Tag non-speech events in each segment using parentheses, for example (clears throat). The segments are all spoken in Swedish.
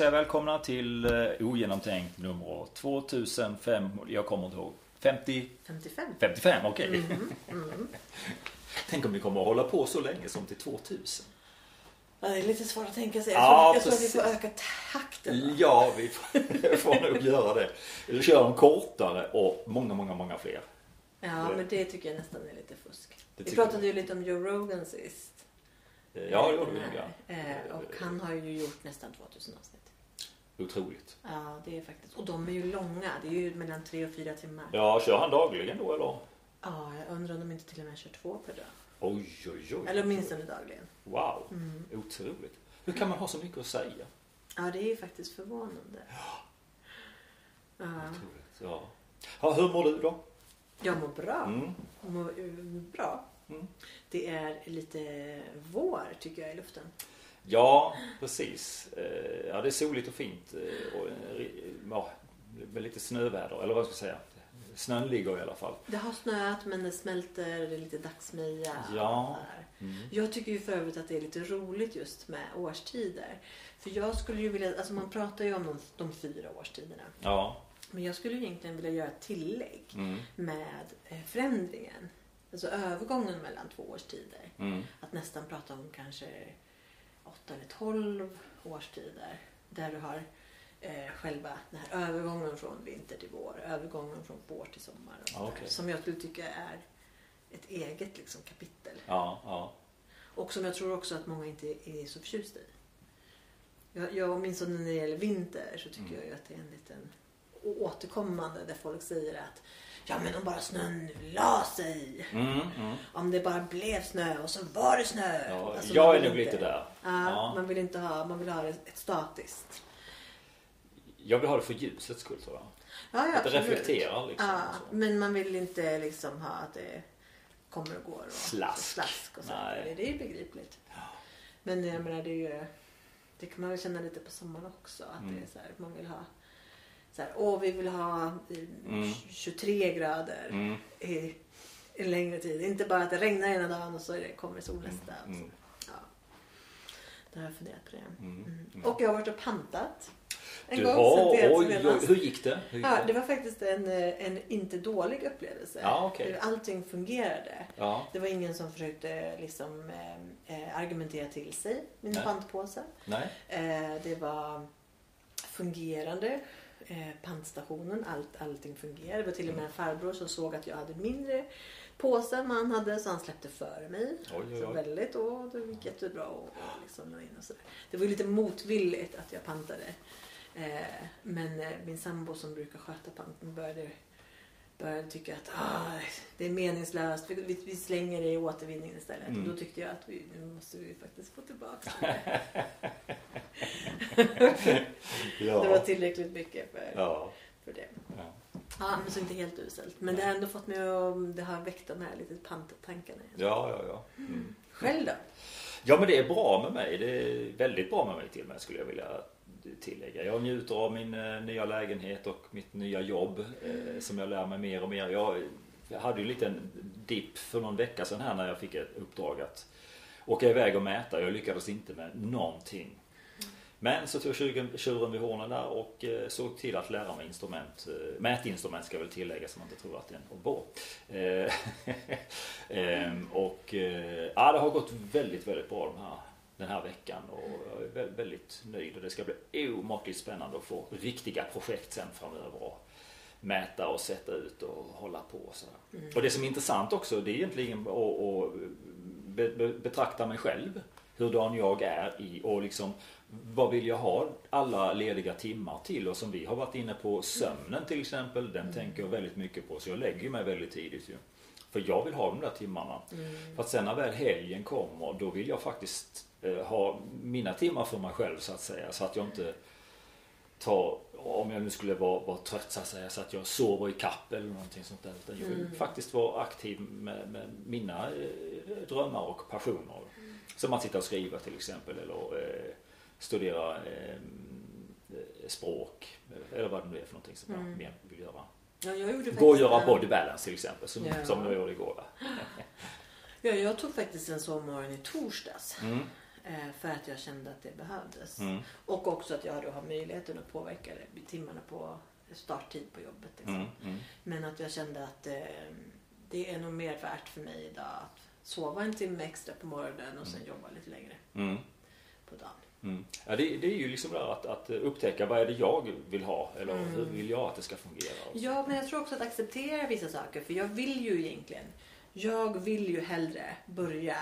Eh, jag välkomna till eh, Ogenomtänkt nummer 2005, jag kommer inte ihåg. 50? 55. 55, okej. Mm, mm. (laughs) Tänk om vi kommer att hålla på så länge som till 2000. Ja, det är lite svårt att tänka sig. Jag Ja, tror, jag tror att vi får öka takten. va? Ja, vi får, (laughs) får nog göra det. Eller köra dem kortare och många, många, många fler. Ja, men det tycker jag nästan är lite fusk. Det Vi pratade ju lite om Joe Rogan sist. Eh, Ja, det gjorde vi nog. Eh, Och han har ju gjort nästan 2000 avsnitt. Otroligt. Ja, det är faktiskt. Och de är ju långa. Det är ju mellan tre och fyra timmar. Ja, kör han dagligen då eller? Ja, jag undrar om de inte till och med kör två per dag. Oj, oj, oj. Eller åtminstone dagligen. Wow, Mm. otroligt. Hur kan man ha så mycket att säga? Ja, det är ju faktiskt förvånande. Ja, Otroligt, ja. ja. Hur mår du då? jag mår bra. Mm. Jag mår eh, bra. Mm. Det är lite vår tycker jag i luften. Ja, precis. Eh, Ja, det är soligt och fint. eh, Och eh, ja, med lite snöväder, eller vad ska jag säga. Snön ligger i alla fall. Det har snöat men det smälter, det är lite dagsmeja. Ja. Mm. Jag tycker ju för övrigt att det är lite roligt just med årstider. För jag skulle ju vilja, alltså man pratar ju om de, de fyra årstiderna. Ja. Men jag skulle ju egentligen vilja göra ett tillägg Mm. med förändringen. Alltså övergången mellan två årstider. Mm. Att nästan prata om kanske åtta eller tolv årstider. Där du har eh, själva den här övergången från vinter till vår. Övergången från vår till sommar. Och. Okej. Som jag skulle tycka är ett eget liksom, kapitel. Ja, ja. Och som jag tror också att många inte är så förtjusta i. Jag, jag åtminstone när det gäller vinter så tycker Mm. jag ju att det är en liten återkommande där folk säger att Ja men om bara snön la sig. Mm, mm. Om det bara blev snö och så var det snö. ja Alltså, jag är nog lite där. Ja, Ja. Man vill inte ha, man vill ha ett statiskt. Jag vill ha det för ljusets skull tror jag. Ja, ja, Att det reflekterar liksom. Ja, men man vill inte liksom ha att det kommer och går. Och Slask. slask och så. Nej. Det, är ju begripligt. Men jag menar det är ju, det kan man väl känna lite på sommaren också. Att Mm. det är så här, man vill ha så här, åh vi vill ha eh, Mm. 23 grader Mm. i en längre tid. Inte bara att det regnar ena dagen och så det, kommer sol nästa. och så. Mm. Ja. Då har jag funderat på det. Mm. Mm. Mm. Och jag har varit och pantat. En Du gång har, oj, oj, hur gick det? Hur gick Ja, det var faktiskt en, eh, en inte dålig upplevelse. Ja, okej. Allting fungerade. Ja, Det var ingen som försökte liksom, eh, eh, argumentera till sig min Nej. pantpåse. nej. Eh, det var fungerande. Eh, pantstationen, allt, allting fungerade. Det var till och med en farbror som såg att jag hade mindre påse än man hade så han släppte före mig. Oj, oj, Så oj. väldigt, och det gick jättebra och, och liksom och sådär. Det var lite motvilligt att jag pantade. Eh, men eh, min sambo som brukar sköta panten började, började tycka att ah, det är meningslöst. Vi, vi, slänger det i återvinningen istället. Mm. Och då tyckte jag att vi, nu måste vi faktiskt få tillbaka (laughs) Ja. Det var tillräckligt mycket för, Ja. för det. ja. Ja, men så inte helt uselt. Men det har ändå fått mig att, det har väckt de här lite panttankarna. igen. Ja, ja, ja. Mm. Själv då? Ja, men det är bra med mig. Det är väldigt bra med mig till och med skulle jag vilja tillägga. Jag njuter av min eh, nya lägenhet och mitt nya jobb eh, som jag lär mig mer och mer. Jag, jag hade ju en liten dipp för någon vecka sedan här när jag fick ett uppdrag att åka iväg och mäta. Jag lyckades inte med någonting. Men så tog tjuren tjuren vid hornen där och eh, såg till att lära mig instrument. Mätinstrument ska jag väl tillägga så man inte tror att det är en oboe. (laughs) Ehm, och ja, det har gått väldigt, väldigt bra de här, den här veckan och jag är vä- väldigt nöjd och det ska bli omåttligt spännande att få riktiga projekt sen framöver och mäta och sätta ut och hålla på och sådär. Och det som är intressant också det är egentligen att, att be, be, betrakta mig själv. Hurdan jag är i och liksom vad vill jag ha alla lediga timmar till? Och som vi har varit inne på sömnen till exempel. Den tänker jag väldigt mycket på så jag lägger mig väldigt tidigt ju. För jag vill ha de där timmarna. För att sen när väl helgen kommer då vill jag faktiskt ha mina timmar för mig själv så att säga. Så att jag inte tar, om jag nu skulle vara, vara trött så att säga, så att jag sover i kapp eller någonting sånt där. Utan jag vill faktiskt vara aktiv med, med mina eh, drömmar och passioner. Som att sitta och skriva till exempel eller eh, studera eh, eh, språk eller vad det nu är för någonting som jag mer vill göra. Ja, jag gjorde Gå och göra en- body balance till exempel som, Ja. som jag gjorde igår. Ja, jag tog faktiskt en sovmorgon i torsdags. Mm. Eh, för att jag kände att det behövdes. Mm. Och också att jag då har möjligheten att påverka det, timmarna på starttid på jobbet. Liksom. Mm. Mm. Men att jag kände att eh, det är nog mer värt för mig idag att sova en timme extra på morgonen och sen jobba lite längre Mm. på dagen. Mm. Ja, det, det är ju liksom där att, att upptäcka vad är det jag vill ha eller Mm. hur vill jag att det ska fungera. Ja, men jag tror också att acceptera vissa saker. För jag vill ju egentligen, jag vill ju hellre börja,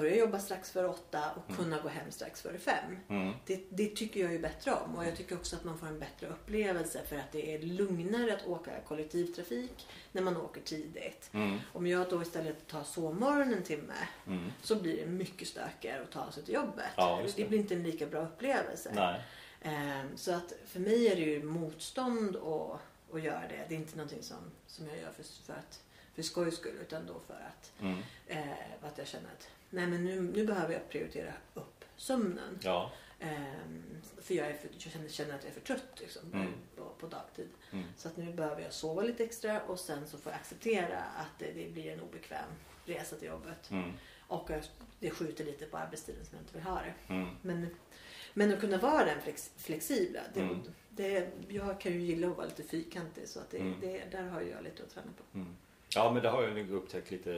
börja jobba strax före åtta och kunna gå hem strax före fem. Mm. Det, det tycker jag ju bättre om och jag tycker också att man får en bättre upplevelse för att det är lugnare att åka kollektivtrafik när man åker tidigt. Mm. Om jag då istället tar sovmorgon en timme Mm. så blir det mycket stökigare att ta sig till jobbet. Ja, det. det blir inte en lika bra upplevelse. Nej. Ehm, Så att för mig är det ju motstånd att, att göra det. Det är inte någonting som, som jag gör för, för, att, för skojs skull utan då för att, Mm. eh, att jag känner att nej men nu, nu behöver jag prioritera upp sömnen. Ja. Ehm, för jag, är för, jag känner, känner att jag är för trött liksom, Mm. på, på dagtid. Mm. Så att nu behöver jag sova lite extra och sen så får jag acceptera att det, det blir en obekväm resa till jobbet. Mm. Och jag, det skjuter lite på arbetstiden som jag inte vill ha det. Mm. Men, men att kunna vara den flex, flexibla. Det, Mm. det, jag kan ju gilla att vara lite fyrkantig så att det, Mm. det, där har jag lite att träna på. Ja men det har jag nog upptäckt lite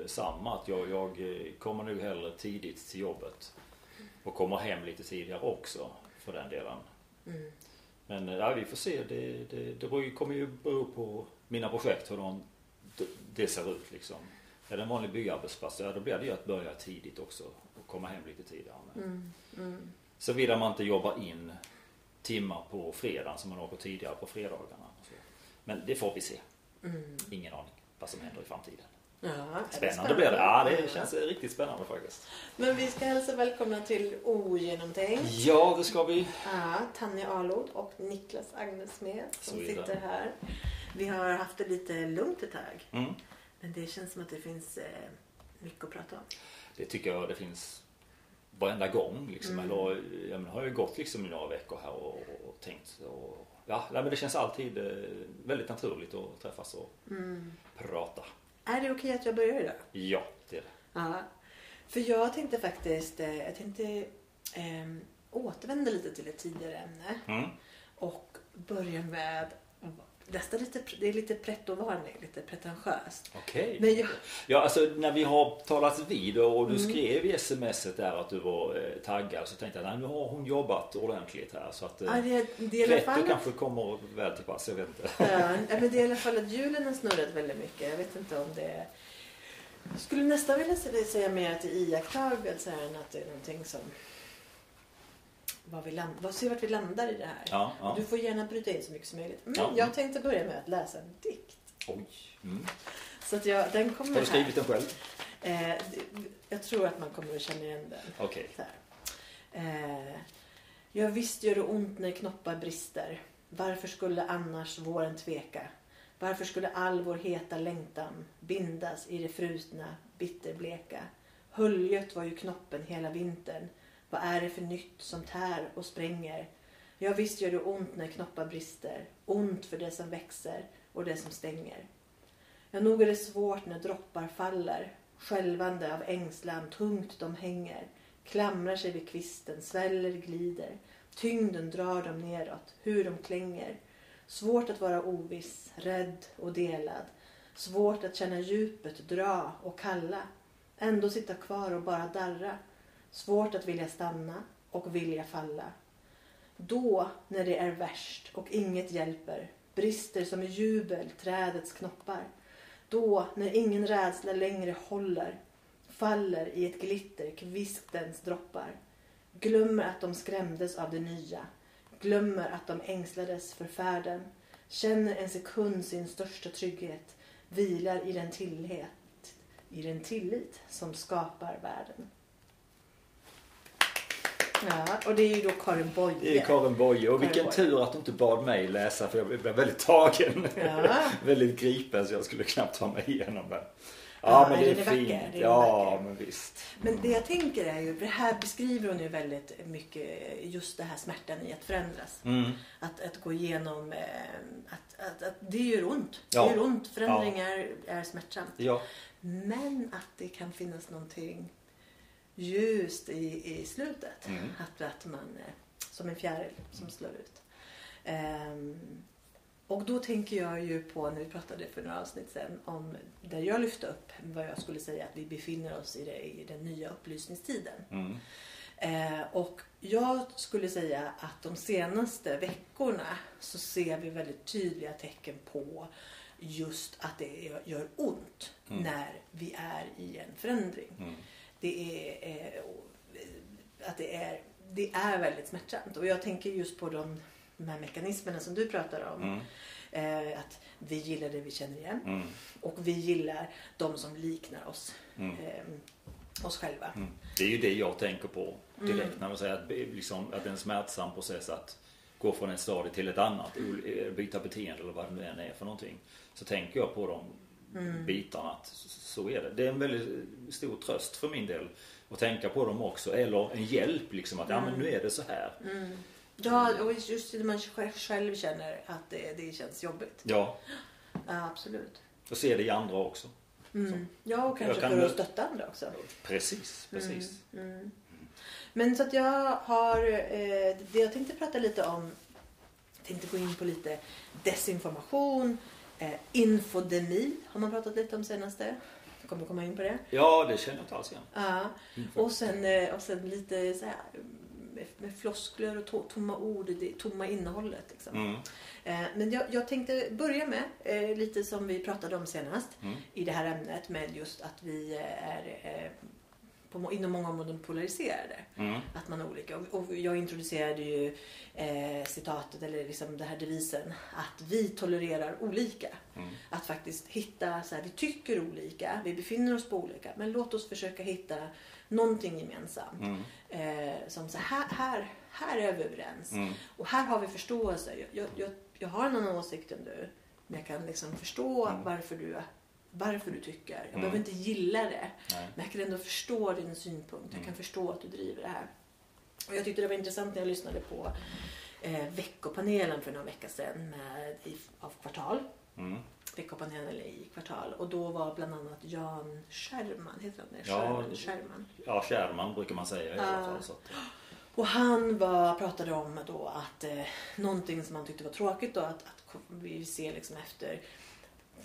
eh, samma. Att jag, jag eh, kommer nog hellre tidigt till jobbet. Och kommer hem lite tidigare också för den delen. Mm. Men eh, ja, vi får se. Det, det, det beror kommer ju bero på mina projekt hur de, det- ser ut liksom. Är det en vanlig byggarbetsplats, ja då blir det ju att börja tidigt också och komma hem lite tidigare. Mm. Mm. Såvida man inte jobbar in timmar på fredagen som man åker tidigare på fredagarna. Men det får vi se. Mm. Ingen aning vad som händer i framtiden. Ja, det Spännande blir det. Ja, det känns riktigt spännande faktiskt. Men vi ska hälsa välkomna till Ogenomtänkt. Ja, det ska vi. Ja, Tanja Arlod och Niklas Agnesmed som sitter här. Vi har haft det lite lugnt ett tag. Mm. Men det känns som att det finns eh, mycket att prata om. Det tycker jag det finns varenda gång. Liksom. Mm. Eller, jag menar, har ju gått liksom några veckor här och, och tänkt. Och, ja, men det känns alltid eh, väldigt naturligt att träffas och Mm. Prata. Är det okej att jag börjar idag? Ja, det är det. Ja. För jag tänkte faktiskt eh, jag tänkte, eh, återvända lite till ett tidigare ämne. Mm. Och börja med nästan lite, det är lite pretto-varning, lite pretentiöst. Okej. Men jag, Ja, alltså när vi har talats vid och du Mm. skrev i smset där att du var eh, taggad så tänkte jag nej, nu har hon jobbat ordentligt här så att eh, ja, det, det är pretto fall kanske kommer väl till pass, jag vet inte. (laughs) Ja, men det är i alla fall att julen har snurrat väldigt mycket. Jag vet inte om det Jag skulle nästan vilja sä- säga mer att det är iakttagelser än att det är någonting som vad vi land, vad, se vart vi landar i det här. Ja, ja. Du får gärna bryta in så mycket som möjligt. Men Ja. jag tänkte börja med att läsa en dikt. Oj. Mm. Så att jag, den kommer Har du skrivit den själv? Eh, jag tror att man kommer att känna igen den. Okej. Här. Eh, ja, visst gör det ont när knoppar brister. Varför skulle annars våren tveka? Varför skulle all vår heta längtan bindas i det frusna, bitterbleka? Höljet var ju knoppen hela vintern. Vad är det för nytt som tär och spränger? Ja, visst gör det ont när knoppar brister. Ont för det som växer och det som stänger. Ja, nog är det svårt när droppar faller. Skälvande av ängslan, tungt de hänger. Klamrar sig vid kvisten, sväller, glider. Tyngden drar dem neråt, hur de klänger. Svårt att vara oviss, rädd och delad. Svårt att känna djupet, dra och kalla. Ändå sitta kvar och bara darra. Svårt att vilja stanna och vilja falla. Då, när det är värst och inget hjälper, brister som i jubel trädets knoppar. Då, när ingen rädsla längre håller, faller i ett glitter kvistens droppar. Glömmer att de skrämdes av det nya. Glömmer att de ängslades för färden. Känner en sekund sin största trygghet. Vilar i den tillit, i den tillit som skapar världen. Ja, och det är ju då Karin Boye. Det är Karin Boye och Karin vilken Boye. tur att du inte bad mig läsa för jag blev väldigt tagen. Ja. (laughs) väldigt gripen så jag skulle knappt ta mig igenom den. Ja, Ja, men det är, den är vacker, fint. den är ja vacker. men visst. Men det jag tänker är ju, för det här beskriver hon ju väldigt mycket just det här smärtan i att förändras. Mm. Att, att gå igenom, eh, att, att, att det gör ont. Ja. Det gör ont, förändringar är smärtsamt. Ja. Men att det kan finnas någonting ljust i, i slutet. Mm. Att, att man, eh, som en fjäril som slår ut. Ehm, och då tänker jag ju på när vi pratade för några avsnitt sedan om där jag lyfte upp vad jag skulle säga att vi befinner oss i, det, i den nya upplysningstiden. Mm. Eh, och jag skulle säga att de senaste veckorna så ser vi väldigt tydliga tecken på just att det gör- gör ont Mm. när vi är i en förändring. Mm. Det är, eh, eh, att det är, det är väldigt smärtsamt. Och jag tänker just på de, de här mekanismerna som du pratar om. Mm. Eh, att vi gillar det vi känner igen Mm. och vi gillar de som liknar oss, Mm. eh, oss själva. Mm. Det är ju det jag tänker på direkt Mm. när man säger att, liksom, att det är en smärtsam process att gå från ett stadie till ett annat. ol- Byta beteende eller vad det nu än är för någonting. Så tänker jag på de Mm. bitarna att så är det. Det är en väldigt stor tröst för min del att tänka på dem också. Eller en hjälp liksom att ja men nu är det så här. Mm. Ja, och just när man själv- känner att det, det känns jobbigt. Ja, Ja, absolut. och se det i andra också. Mm. Ja, och kanske kan för att stötta andra också. Precis, precis. Mm. Mm. Men så att jag har, eh, det jag tänkte prata lite om, tänkte gå in på lite desinformation, eh, infodemi har man pratat lite om senaste. Jag kommer komma in på det. Ja, det känner jag inte alls igen. Ja. Och sen, eh, och sen lite så här, med, floskler och to, tomma ord, det tomma innehållet. Liksom. Mm. Eh, Men jag, jag tänkte börja med eh, lite som vi pratade om senast Mm. i det här ämnet med just att vi är eh, på, inom många områden polariserade. Mm. Att man är olika. Och, och jag introducerade ju eh, citatet eller liksom den här devisen att vi tolererar olika. Mm. Att faktiskt hitta, så här, vi tycker olika, vi befinner oss på olika men låt oss försöka hitta någonting gemensamt. Mm. Eh, som så här, här, här är vi överens. Mm. Och här har vi förståelse. Jag, jag, jag, jag har en annan åsikt än du. Men jag kan liksom förstå Mm. varför, du, varför du tycker. Jag Mm. behöver inte gilla det. Nej. Men jag kan ändå förstå din synpunkt. Jag kan förstå att du driver det här. Och jag tyckte det var intressant när jag lyssnade på eh, veckopanelen för några veckor sedan med, i, av Kvartal. Mm. Veckopanelen i Kvartal. Och då var bland annat Jan Scherman, heter han det? Ja. Scherman, Scherman. Ja, brukar man säga i alla fall. Så att, Och han var, pratade om då att eh, någonting som han tyckte var tråkigt då att, att vi ser liksom efter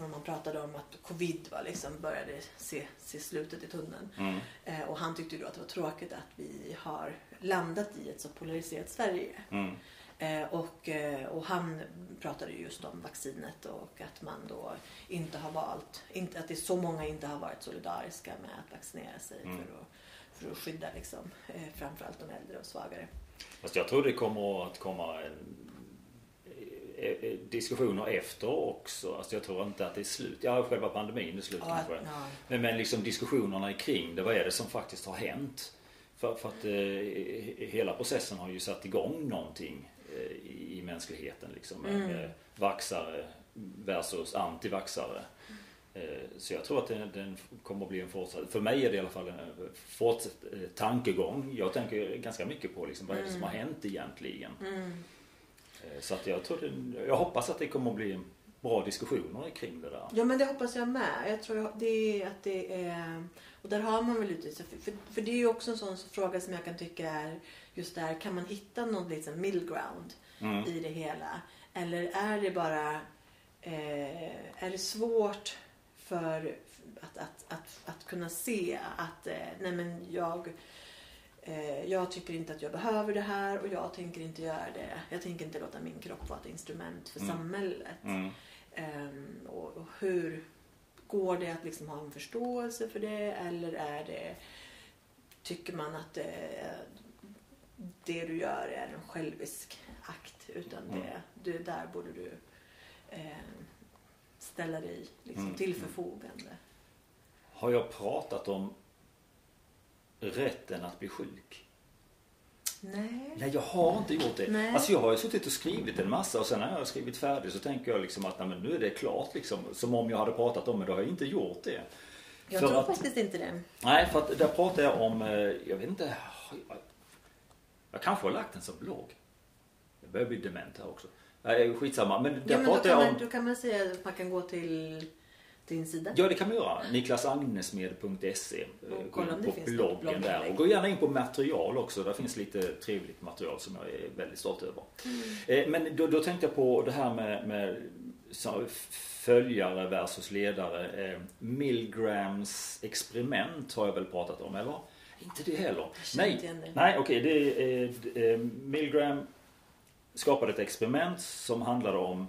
när man pratade om att covid var liksom började se, se slutet i tunneln. mm. Eh, och han tyckte då att det var tråkigt att vi har landat i ett så polariserat Sverige. Mm. Eh, och, eh, och han pratade ju just om vaccinet och att man då inte har valt, inte, att det är så många inte har varit solidariska med att vaccinera sig Mm. för, att, för att skydda liksom, eh, framförallt de äldre och svagare. Fast jag tror det kommer att komma en, diskussioner efter också. Alltså jag tror inte att det är slut. Ja, själva pandemin är slut Ja, kanske. ja. Men, men liksom diskussionerna kring det. Vad är det som faktiskt har hänt? För, för att eh, hela processen har ju satt igång någonting eh, i, i mänskligheten. Liksom, Mm. med vaxare versus antivaxare. Eh, Så jag tror att den, den kommer att bli en fortsatt, för mig är det i alla fall en fortsatt eh, tankegång. Jag tänker ganska mycket på liksom, vad är det som har hänt egentligen. Mm. Eh, Så att jag tror det, jag hoppas att det kommer att bli bra diskussioner kring det där. Ja men det hoppas jag med. Jag tror det är att det är... Och där har man väl så- För, för det är ju också en sån fråga som jag kan tycka är just där. Kan man hitta någon liksom middle ground Mm. i det hela? Eller är det bara... Eh, är det svårt för att, att, att, att kunna se att eh, nej men jag... Eh, jag tycker inte att jag behöver det här och jag tänker inte göra det. Jag tänker inte låta min kropp vara ett instrument för Mm. samhället. Mm. Ehm, och, och hur går det att liksom ha en förståelse för det eller är det tycker man att det, det du gör är en självisk akt utan Mm. det, det där borde du ehm, ställa dig liksom Mm, till mm. förfogande. Har jag pratat om rätten att bli sjuk? Nej. Nej, jag har inte gjort det. Nej. Alltså jag har ju suttit och skrivit en massa och sen när jag har skrivit färdigt så tänker jag liksom att nej, nu är det klart liksom. Som om jag hade pratat om det, då har jag inte gjort det. Jag För tror att- faktiskt inte det. Nej, för att där pratar jag om, eh, jag vet inte, jag, jag kanske har lagt den som blogg. Jag börjar bli dement här också. Nej, skitsamma. Men där Ja, men då, pratar kan jag man, om... då kan man säga att man kan gå till din sida? Ja, det kan man göra. Niklasagnesmed.se det på bloggen där. Och gå gärna in på material också. Där finns lite trevligt material som jag är väldigt stolt över. Mm. Eh, Men då, då tänkte jag på det här med, med följare versus ledare. Eh, Milgrams experiment har jag väl pratat om, eller? Inte det heller. Nej, igen det. nej okej. det är, eh, Milgram skapade ett experiment som handlade om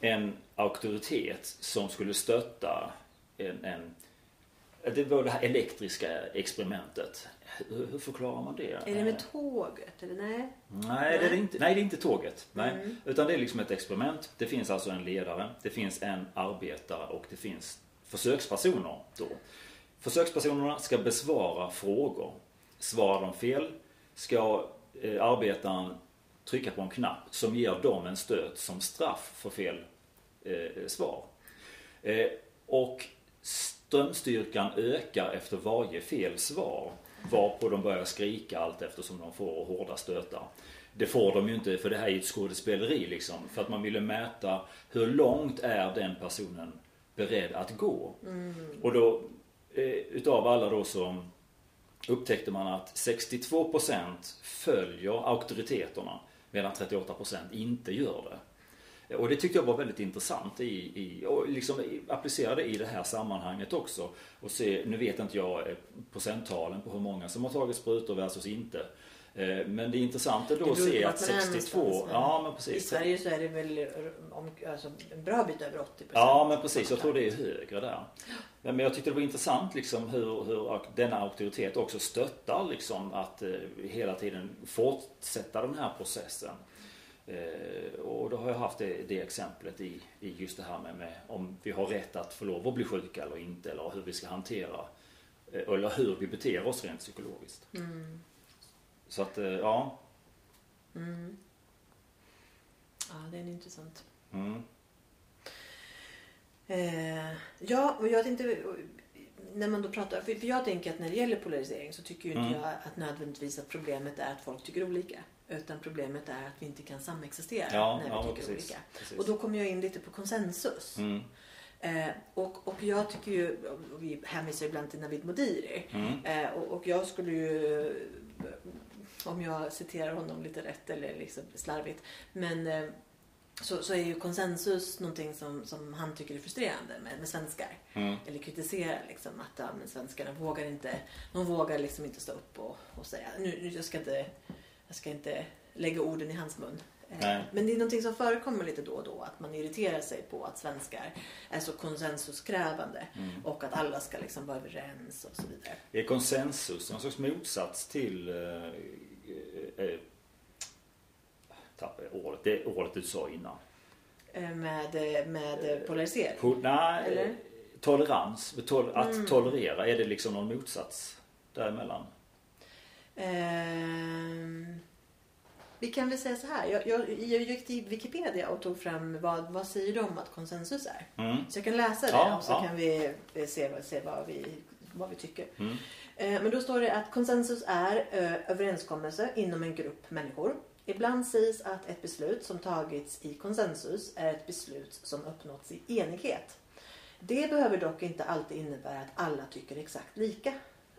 en auktoritet som skulle stötta en, en det var det här elektriska experimentet. Hur, hur förklarar man det? Är det med tåget eller nej? Nej, det är det inte, nej, det är inte tåget. Nej. Mm. Utan det är liksom ett experiment. Det finns alltså en ledare, det finns en arbetare och det finns försökspersoner då. Försökspersonerna ska besvara frågor. Svarar de fel ska eh, arbetaren trycka på en knapp som ger dem en stöt som straff för fel eh, svar. Eh, och strömstyrkan ökar efter varje fel svar. Varpå de börjar skrika allt eftersom de får hårda stötar. Det får de ju inte för det här är ju ett skådespeleri liksom. För att man ville mäta hur långt är den personen beredd att gå. Och då eh, utav alla då så upptäckte man att 62% följer auktoriteterna medan 38% inte gör det. Och det tyckte jag var väldigt intressant i, i, och liksom i- applicera det i det här sammanhanget också. Och se, nu vet inte jag eh, procenttalen på hur många som har tagit sprutor versus inte. Eh, Men det är intressant ändå Det att se att vart man är 62, någonstans, men ja men I precis. Sverige så är det väl om, alltså, en bra bit över 80 Ja men precis, jag tror det är högre där. Men jag tyckte det var intressant liksom hur, hur denna auktoritet också stöttar liksom att eh, hela tiden fortsätta den här processen. Eh, och då har jag haft det, det exemplet i, i just det här med, med om vi har rätt att få lov att bli sjuka eller inte eller hur vi ska hantera eh, eller hur vi beter oss rent psykologiskt. Mm. Så att eh, ja. Mm. Ja, det är intressant. Mm. Ja, och jag tänkte... När man då pratar, för för jag tänker att när det gäller polarisering så tycker ju inte Mm. jag att nödvändigtvis att problemet är att folk tycker olika. Utan problemet är att vi inte kan samexistera Ja, när vi ja tycker precis. olika. precis. Och då kommer jag in lite på konsensus. Mm. Eh, och, och jag tycker ju, och vi hänvisar ibland till Navid Modiri. Mm. Eh, och, och jag skulle ju, om jag citerar honom lite rätt eller liksom slarvigt, men eh, så, så är ju konsensus någonting som, som han tycker är frustrerande med, med svenskar. Mm. Eller kritiserar liksom att ja, men svenskarna vågar inte, de vågar liksom inte stå upp och, och säga, nu, nu jag ska inte, jag ska inte lägga orden i hans mun. Eh, Nej. Men det är någonting som förekommer lite då och då, att man irriterar sig på att svenskar är så konsensuskrävande Mm. och att alla ska liksom vara överens och så vidare. Är konsensus någon slags motsats till eh, eh, eh, tappade jag ordet, det ordet du sa innan. Eh, Med, eh, med eh, polarisering. Po, nej, Eller? eh, tolerans, tol, att Mm. tolerera, är det liksom någon motsats däremellan? Ehm, vi kan väl säga så här. Jag, jag, jag gick till Wikipedia och tog fram vad, vad säger de att konsensus är. Mm. Så jag kan läsa det Ja, och så ja. kan vi eh, se, se vad, vi, vad vi tycker. Mm. Eh, Men då står det att konsensus är eh, överenskommelse inom en grupp människor. Ibland sägs att ett beslut som tagits i konsensus är ett beslut som uppnåtts i enighet. Det behöver dock inte alltid innebära att alla tycker exakt lika.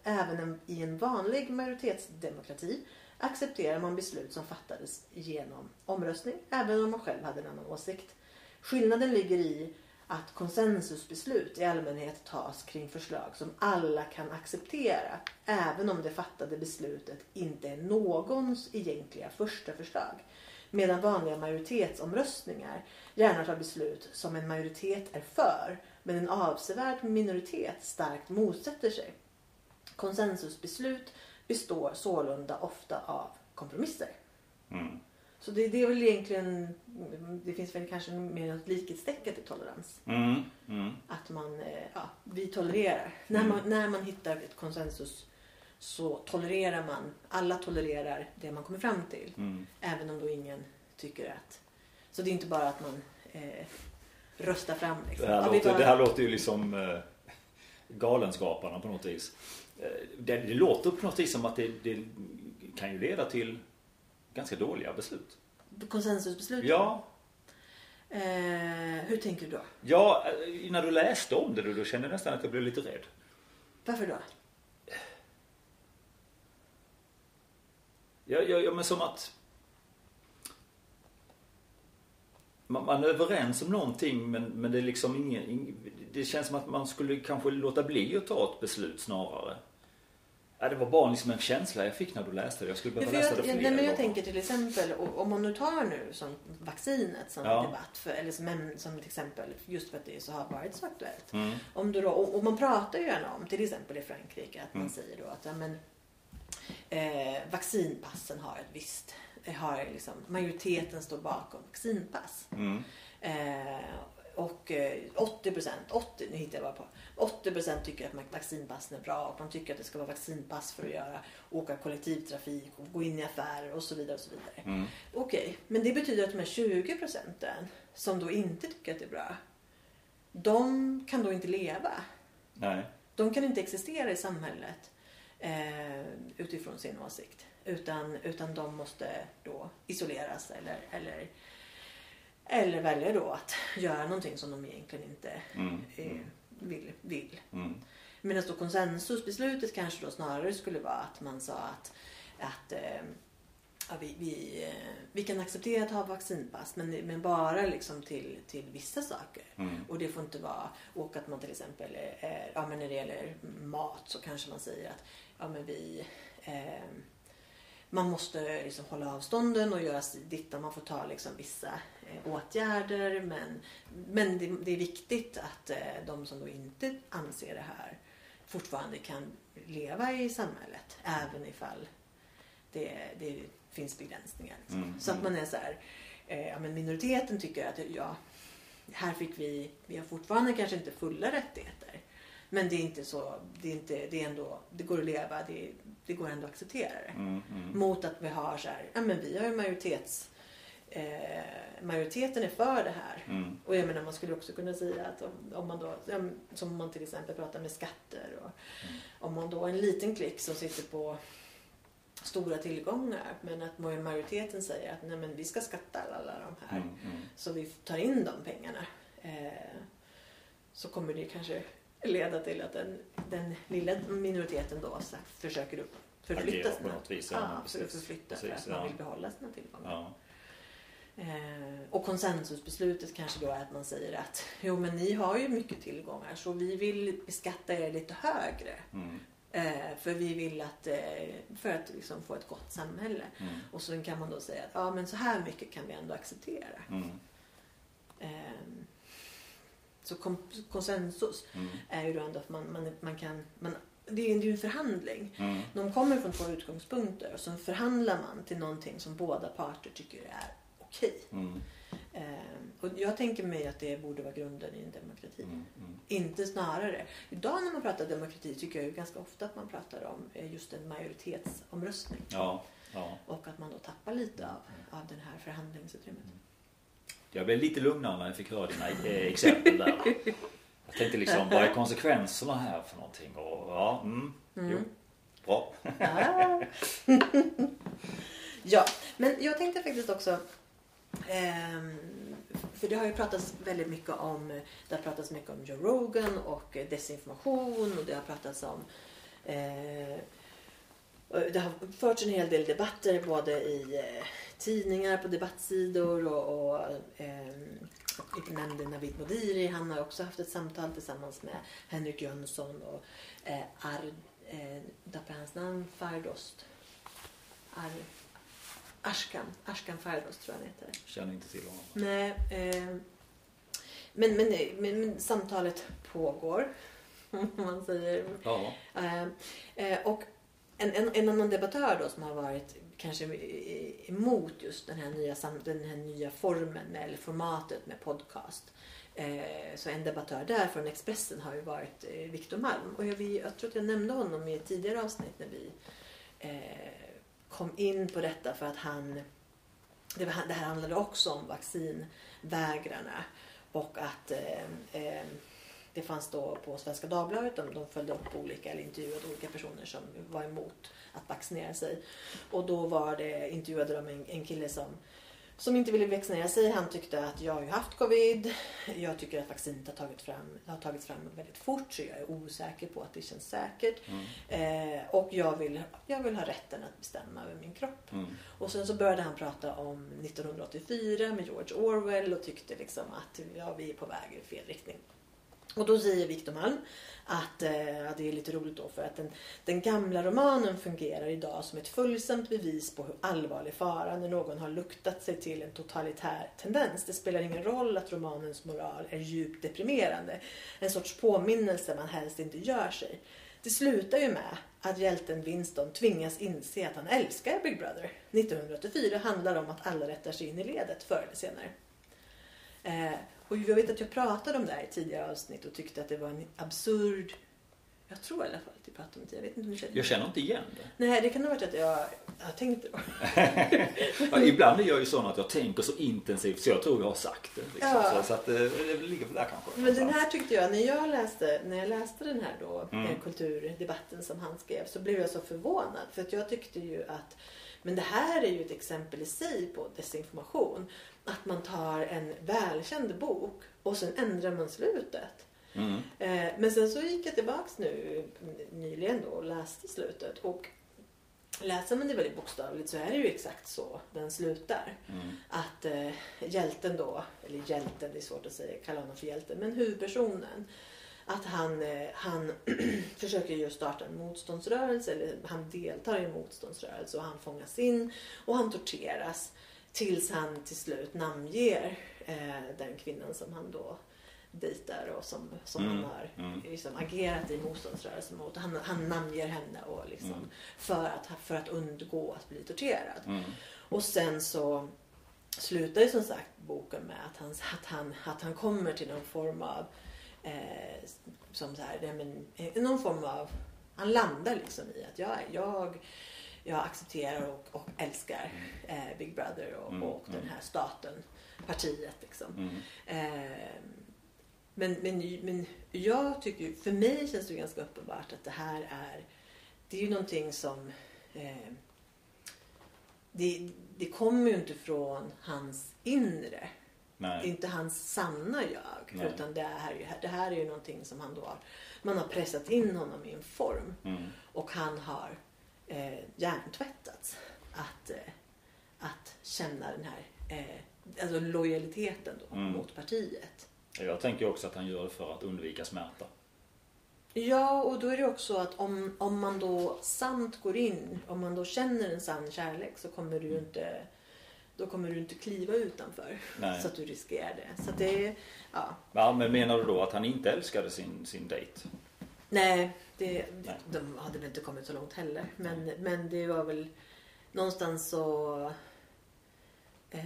Även en, i en vanlig majoritetsdemokrati accepterar man beslut som fattades genom omröstning, även om man själv hade en annan åsikt. Skillnaden ligger i att konsensusbeslut i allmänhet tas kring förslag som alla kan acceptera även om det fattade beslutet inte är någons egentliga första förslag. Medan vanliga majoritetsomröstningar gärna tar beslut som en majoritet är för men en avsevärd minoritet starkt motsätter sig. Konsensusbeslut består sålunda ofta av kompromisser. Mm. Så det, det är väl egentligen, det finns väl kanske mer något likhetstecken till tolerans. Mm. Mm. Att man, eh, ja, vi tolererar. När, Mm. man, när man hittar ett konsensus så tolererar man, alla tolererar det man kommer fram till. Mm. Även om då ingen tycker att, så det är inte bara att man eh, röstar fram liksom. Det, här låter, det här låter ju liksom eh, Galenskaparna på något vis. Eh, Det, det låter på något vis som att det, det kan ju leda till ganska dåliga beslut. Konsensusbeslut? Ja, Eh, hur tänker du då? Ja, eh, när du läste om det då, då kände jag nästan att jag blev lite rädd. Varför då? Ja, ja, ja men som att man, man är överens om någonting men, men det är liksom ingen, ing, det känns som att man skulle kanske låta bli att ta ett beslut snarare. Ja, det var bara liksom en känsla jag fick när du läste det. Jag skulle behöva läsa jag, det fler nej, men jag tänker till exempel om man nu tar nu som vaccinet som Ja. debatt för, eller som, som ett exempel just för att det så har varit så aktuellt. Mm. Om du då, och, och man pratar ju gärna om till exempel i Frankrike att man Mm. säger då att ja, men, eh, vaccinpassen har ett visst har liksom, majoriteten står bakom vaccinpass. Mm. Eh, och eh, 80 procent, 80, nu hittar jag bara på, 80 procent tycker att vaccinpassen är bra och man tycker att det ska vara vaccinpass för att göra, åka kollektivtrafik och gå in i affärer och så vidare. och så vidare. Mm. Okej, men det betyder att de här 20 procenten som då inte tycker att det är bra, de kan då inte leva. Nej. De kan inte existera i samhället eh, utifrån sin åsikt. Utan, utan de måste då isoleras eller, eller, eller välja då att göra någonting som de egentligen inte Mm. eh, vill. vill. Mm. Medan då konsensusbeslutet kanske då snarare skulle vara att man sa att, att eh, ja, vi, vi, eh, vi kan acceptera att ha vaccinpass men, men bara liksom till, till vissa saker. Mm. Och det får inte vara, och att man till exempel, eh, ja men när det gäller mat så kanske man säger att ja men vi eh, man måste liksom hålla avstånden och göra dittan. Man får ta liksom vissa åtgärder. Men, men det, det är viktigt att eh, de som då inte anser det här fortfarande kan leva i samhället. Även ifall det, det finns begränsningar. Liksom. Mm, Så att man är så här, eh, ja, men minoriteten tycker att ja, här fick vi, vi har fortfarande kanske inte fulla rättigheter. Men det är inte så, det är, inte, det är ändå, det går att leva, det, det går ändå att acceptera det. Mm. Mm. Mot att vi har så här, ja men vi har ju majoritets, eh, majoriteten är för det här. Mm. Och jag menar man skulle också kunna säga att om, om man då, ja, som man till exempel pratar med skatter och Mm. om man då en liten klick som sitter på stora tillgångar men att majoriteten säger att nej men vi ska skatta alla de här Mm. Mm. så vi tar in de pengarna eh, så kommer det kanske leda till att den, den lilla minoriteten då försöker förflytta Agera på sina, något vis. ja, förflytta för att man ja. vill behålla sina tillgångar. Ja. Eh, och konsensusbeslutet kanske då är att man säger att jo men ni har ju mycket tillgångar så vi vill beskatta er lite högre. Mm. Eh, för vi vill att, eh, för att liksom få ett gott samhälle. Mm. Och så kan man då säga att ja men så här mycket kan vi ändå acceptera. Mm. Ehm, Så konsensus Mm. är ju då ändå att man, man, man kan, man, det är ju en förhandling. Mm. De kommer från två utgångspunkter och så förhandlar man till någonting som båda parter tycker är okej. Mm. Ehm, Och jag tänker mig att det borde vara grunden i en demokrati. Mm. Mm. Inte snarare. Idag när man pratar demokrati tycker jag ju ganska ofta att man pratar om eh, just en majoritetsomröstning. Ja. Ja. Och att man då tappar lite av, av den här förhandlingsutrymmet. Jag blev lite lugnare när jag fick höra dina eh, exempel där. Jag tänkte liksom, vad är konsekvenserna här för någonting? Och, ja, mm, Mm. jo, bra. Ah. (laughs) ja, men jag tänkte faktiskt också Ehm, för det har ju pratats väldigt mycket om det har pratats mycket om Joe Rogan och desinformation och det har pratats om eh, det har förts en hel del debatter både i eh, tidningar, på debattsidor och, och ehm, jag nämnde Navid Modiri. Han har också haft ett samtal tillsammans med Henrik Jönsson och eh, Ar, eh, tappar hans namn, Fardost. Ar, Ashkan, Ashkan Fardost tror jag han heter. Känner inte till honom. Nej, eh, men, men, men, men samtalet pågår. (laughs) Om man säger. Ja. Eh, eh, och en, en, en annan debattör då som har varit kanske emot just den här nya, den här nya formen med, eller formatet med podcast. Eh, så en debattör där från Expressen har ju varit eh, Viktor Malm. Och jag, vi, jag tror att jag nämnde honom i ett tidigare avsnitt när vi eh, kom in på detta för att han det, var, det här handlade också om vaccinvägrarna och att eh, eh, det fanns då på Svenska Dagbladet, de, de följde upp olika eller intervjuade olika personer som var emot att vaccinera sig. Och då var det, intervjuade de en, en kille som som inte ville vaccinera sig. Han tyckte att jag har ju haft covid. Jag tycker att vaccinet har, tagit fram, har tagits fram väldigt fort så jag är osäker på att det känns säkert. Eh, och jag vill, jag vill ha rätten att bestämma över min kropp. Mm. Och sen så började han prata om 1984 med George Orwell och tyckte liksom att ja, vi är på väg i fel riktning. Och då säger Victor Malm att eh, det är lite roligt då för att den, den gamla romanen fungerar idag som ett fullsamt bevis på hur allvarlig fara när någon har luktat sig till en totalitär tendens. Det spelar ingen roll att romanens moral är djupt deprimerande. En sorts påminnelse man helst inte gör sig. Det slutar ju med att hjälten Winston tvingas inse att han älskar Big Brother. 1984 handlar om att alla rättar sig in i ledet förr eller senare. Eh, och jag vet att jag pratade om det här i tidigare avsnitt och tyckte att det var en absurd... Jag tror i alla fall att jag pratade om det. Jag vet inte om du känner Jag känner inte igen det. Nej, det kan ha varit att jag, jag tänkte då. (laughs) Ja, ibland är jag ju sån att jag tänker så intensivt så jag tror jag har sagt det. Liksom. Ja. Så, så att eh, det ligger där kanske. Men den här tyckte jag, när jag läste, när jag läste den här då, Mm. eh, kulturdebatten som han skrev, så blev jag så förvånad. För att jag tyckte ju att, men det här är ju ett exempel i sig på desinformation. Att man tar en välkänd bok och sen ändrar man slutet. Mm. Eh, men sen så gick jag tillbaks nu nyligen då och läste slutet. Och läser man det väldigt bokstavligt så är det ju exakt så den slutar. Mm. Att eh, hjälten då, eller hjälten, det är svårt att säga, kalla honom för hjälten, men huvudpersonen. Att han, eh, han (clears throat) försöker ju starta en motståndsrörelse, eller han deltar i en motståndsrörelse och han fångas in och han torteras. Tills han till slut namnger eh, den kvinnan som han då dejtar och som, som Mm, han har mm. liksom, agerat i motståndsrörelsen mot. Han, han namnger henne och liksom, Mm. för, att, för att undgå att bli torterad. Mm. Och sen så slutar ju som sagt boken med att han, att han, att han kommer till någon form av eh, som så här, nej men, eh, någon form av han landar liksom i att jag, jag, jag accepterar och, och älskar eh, Big Brother och, Mm, och den mm. här staten, partiet liksom. Eh, men, men, men jag tycker, för mig känns det ganska uppenbart att det här är, det är ju någonting som eh, det, det kommer ju inte från hans inre. Det är Nej. inte hans sanna jag. Nej. Utan det här, är ju- det här är ju någonting som han då har, man har pressat in honom i en form. Mm. Och han har eh, hjärntvättats att, eh, att känna den här eh, alltså lojaliteten då Mm. mot partiet. Jag tänker också att han gör det för att undvika smärta. Ja, och då är det också att om, om man då sant går in, om man då känner en sann kärlek så kommer du ju inte då kommer du inte kliva utanför. Nej. Så att du riskerar det. Så det ja. Ja, men menar du då att han inte älskade sin, sin dejt? Nej, det, de hade väl inte kommit så långt heller. Men, men det var väl någonstans så... Eh,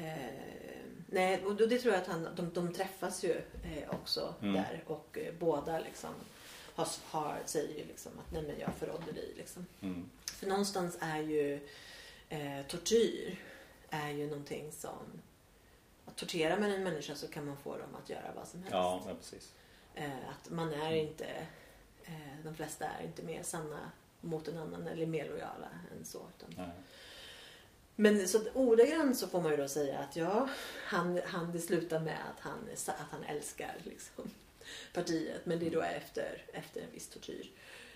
nej, och det tror jag att han, de, de träffas ju eh, också Mm. där. Och eh, båda liksom har, har, säger ju liksom att nej men jag förrådde dig. Liksom. Mm. För någonstans är ju eh, tortyr är ju någonting som... Att tortera med en människa så kan man få dem att göra vad som helst. Ja, precis. Att man är inte, eh, de flesta är inte mer sanna mot en annan eller mer lojala än så. Utan. Nej. Men så ordagrant så får man ju då säga att ja, han, han, det slutar med att han, att han älskar liksom, (laughs) partiet. Men det är då efter, efter en viss tortyr.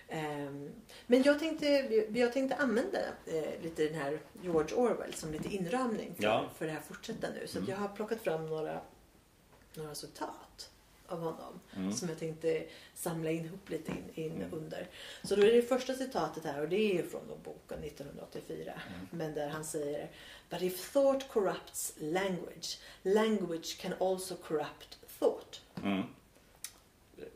Ehm, men jag tänkte, jag tänkte använda eh, lite den här George Orwell som lite inramning för, Ja. för det här fortsätta nu. Så Mm. jag har plockat fram några, några citat av honom Mm. som jag tänkte samla in ihop lite in, in Mm. under. Så då är det första citatet här och det är ju från då boken 1984. Mm. Men där han säger But if thought corrupts language, language can also corrupt thought. Mm.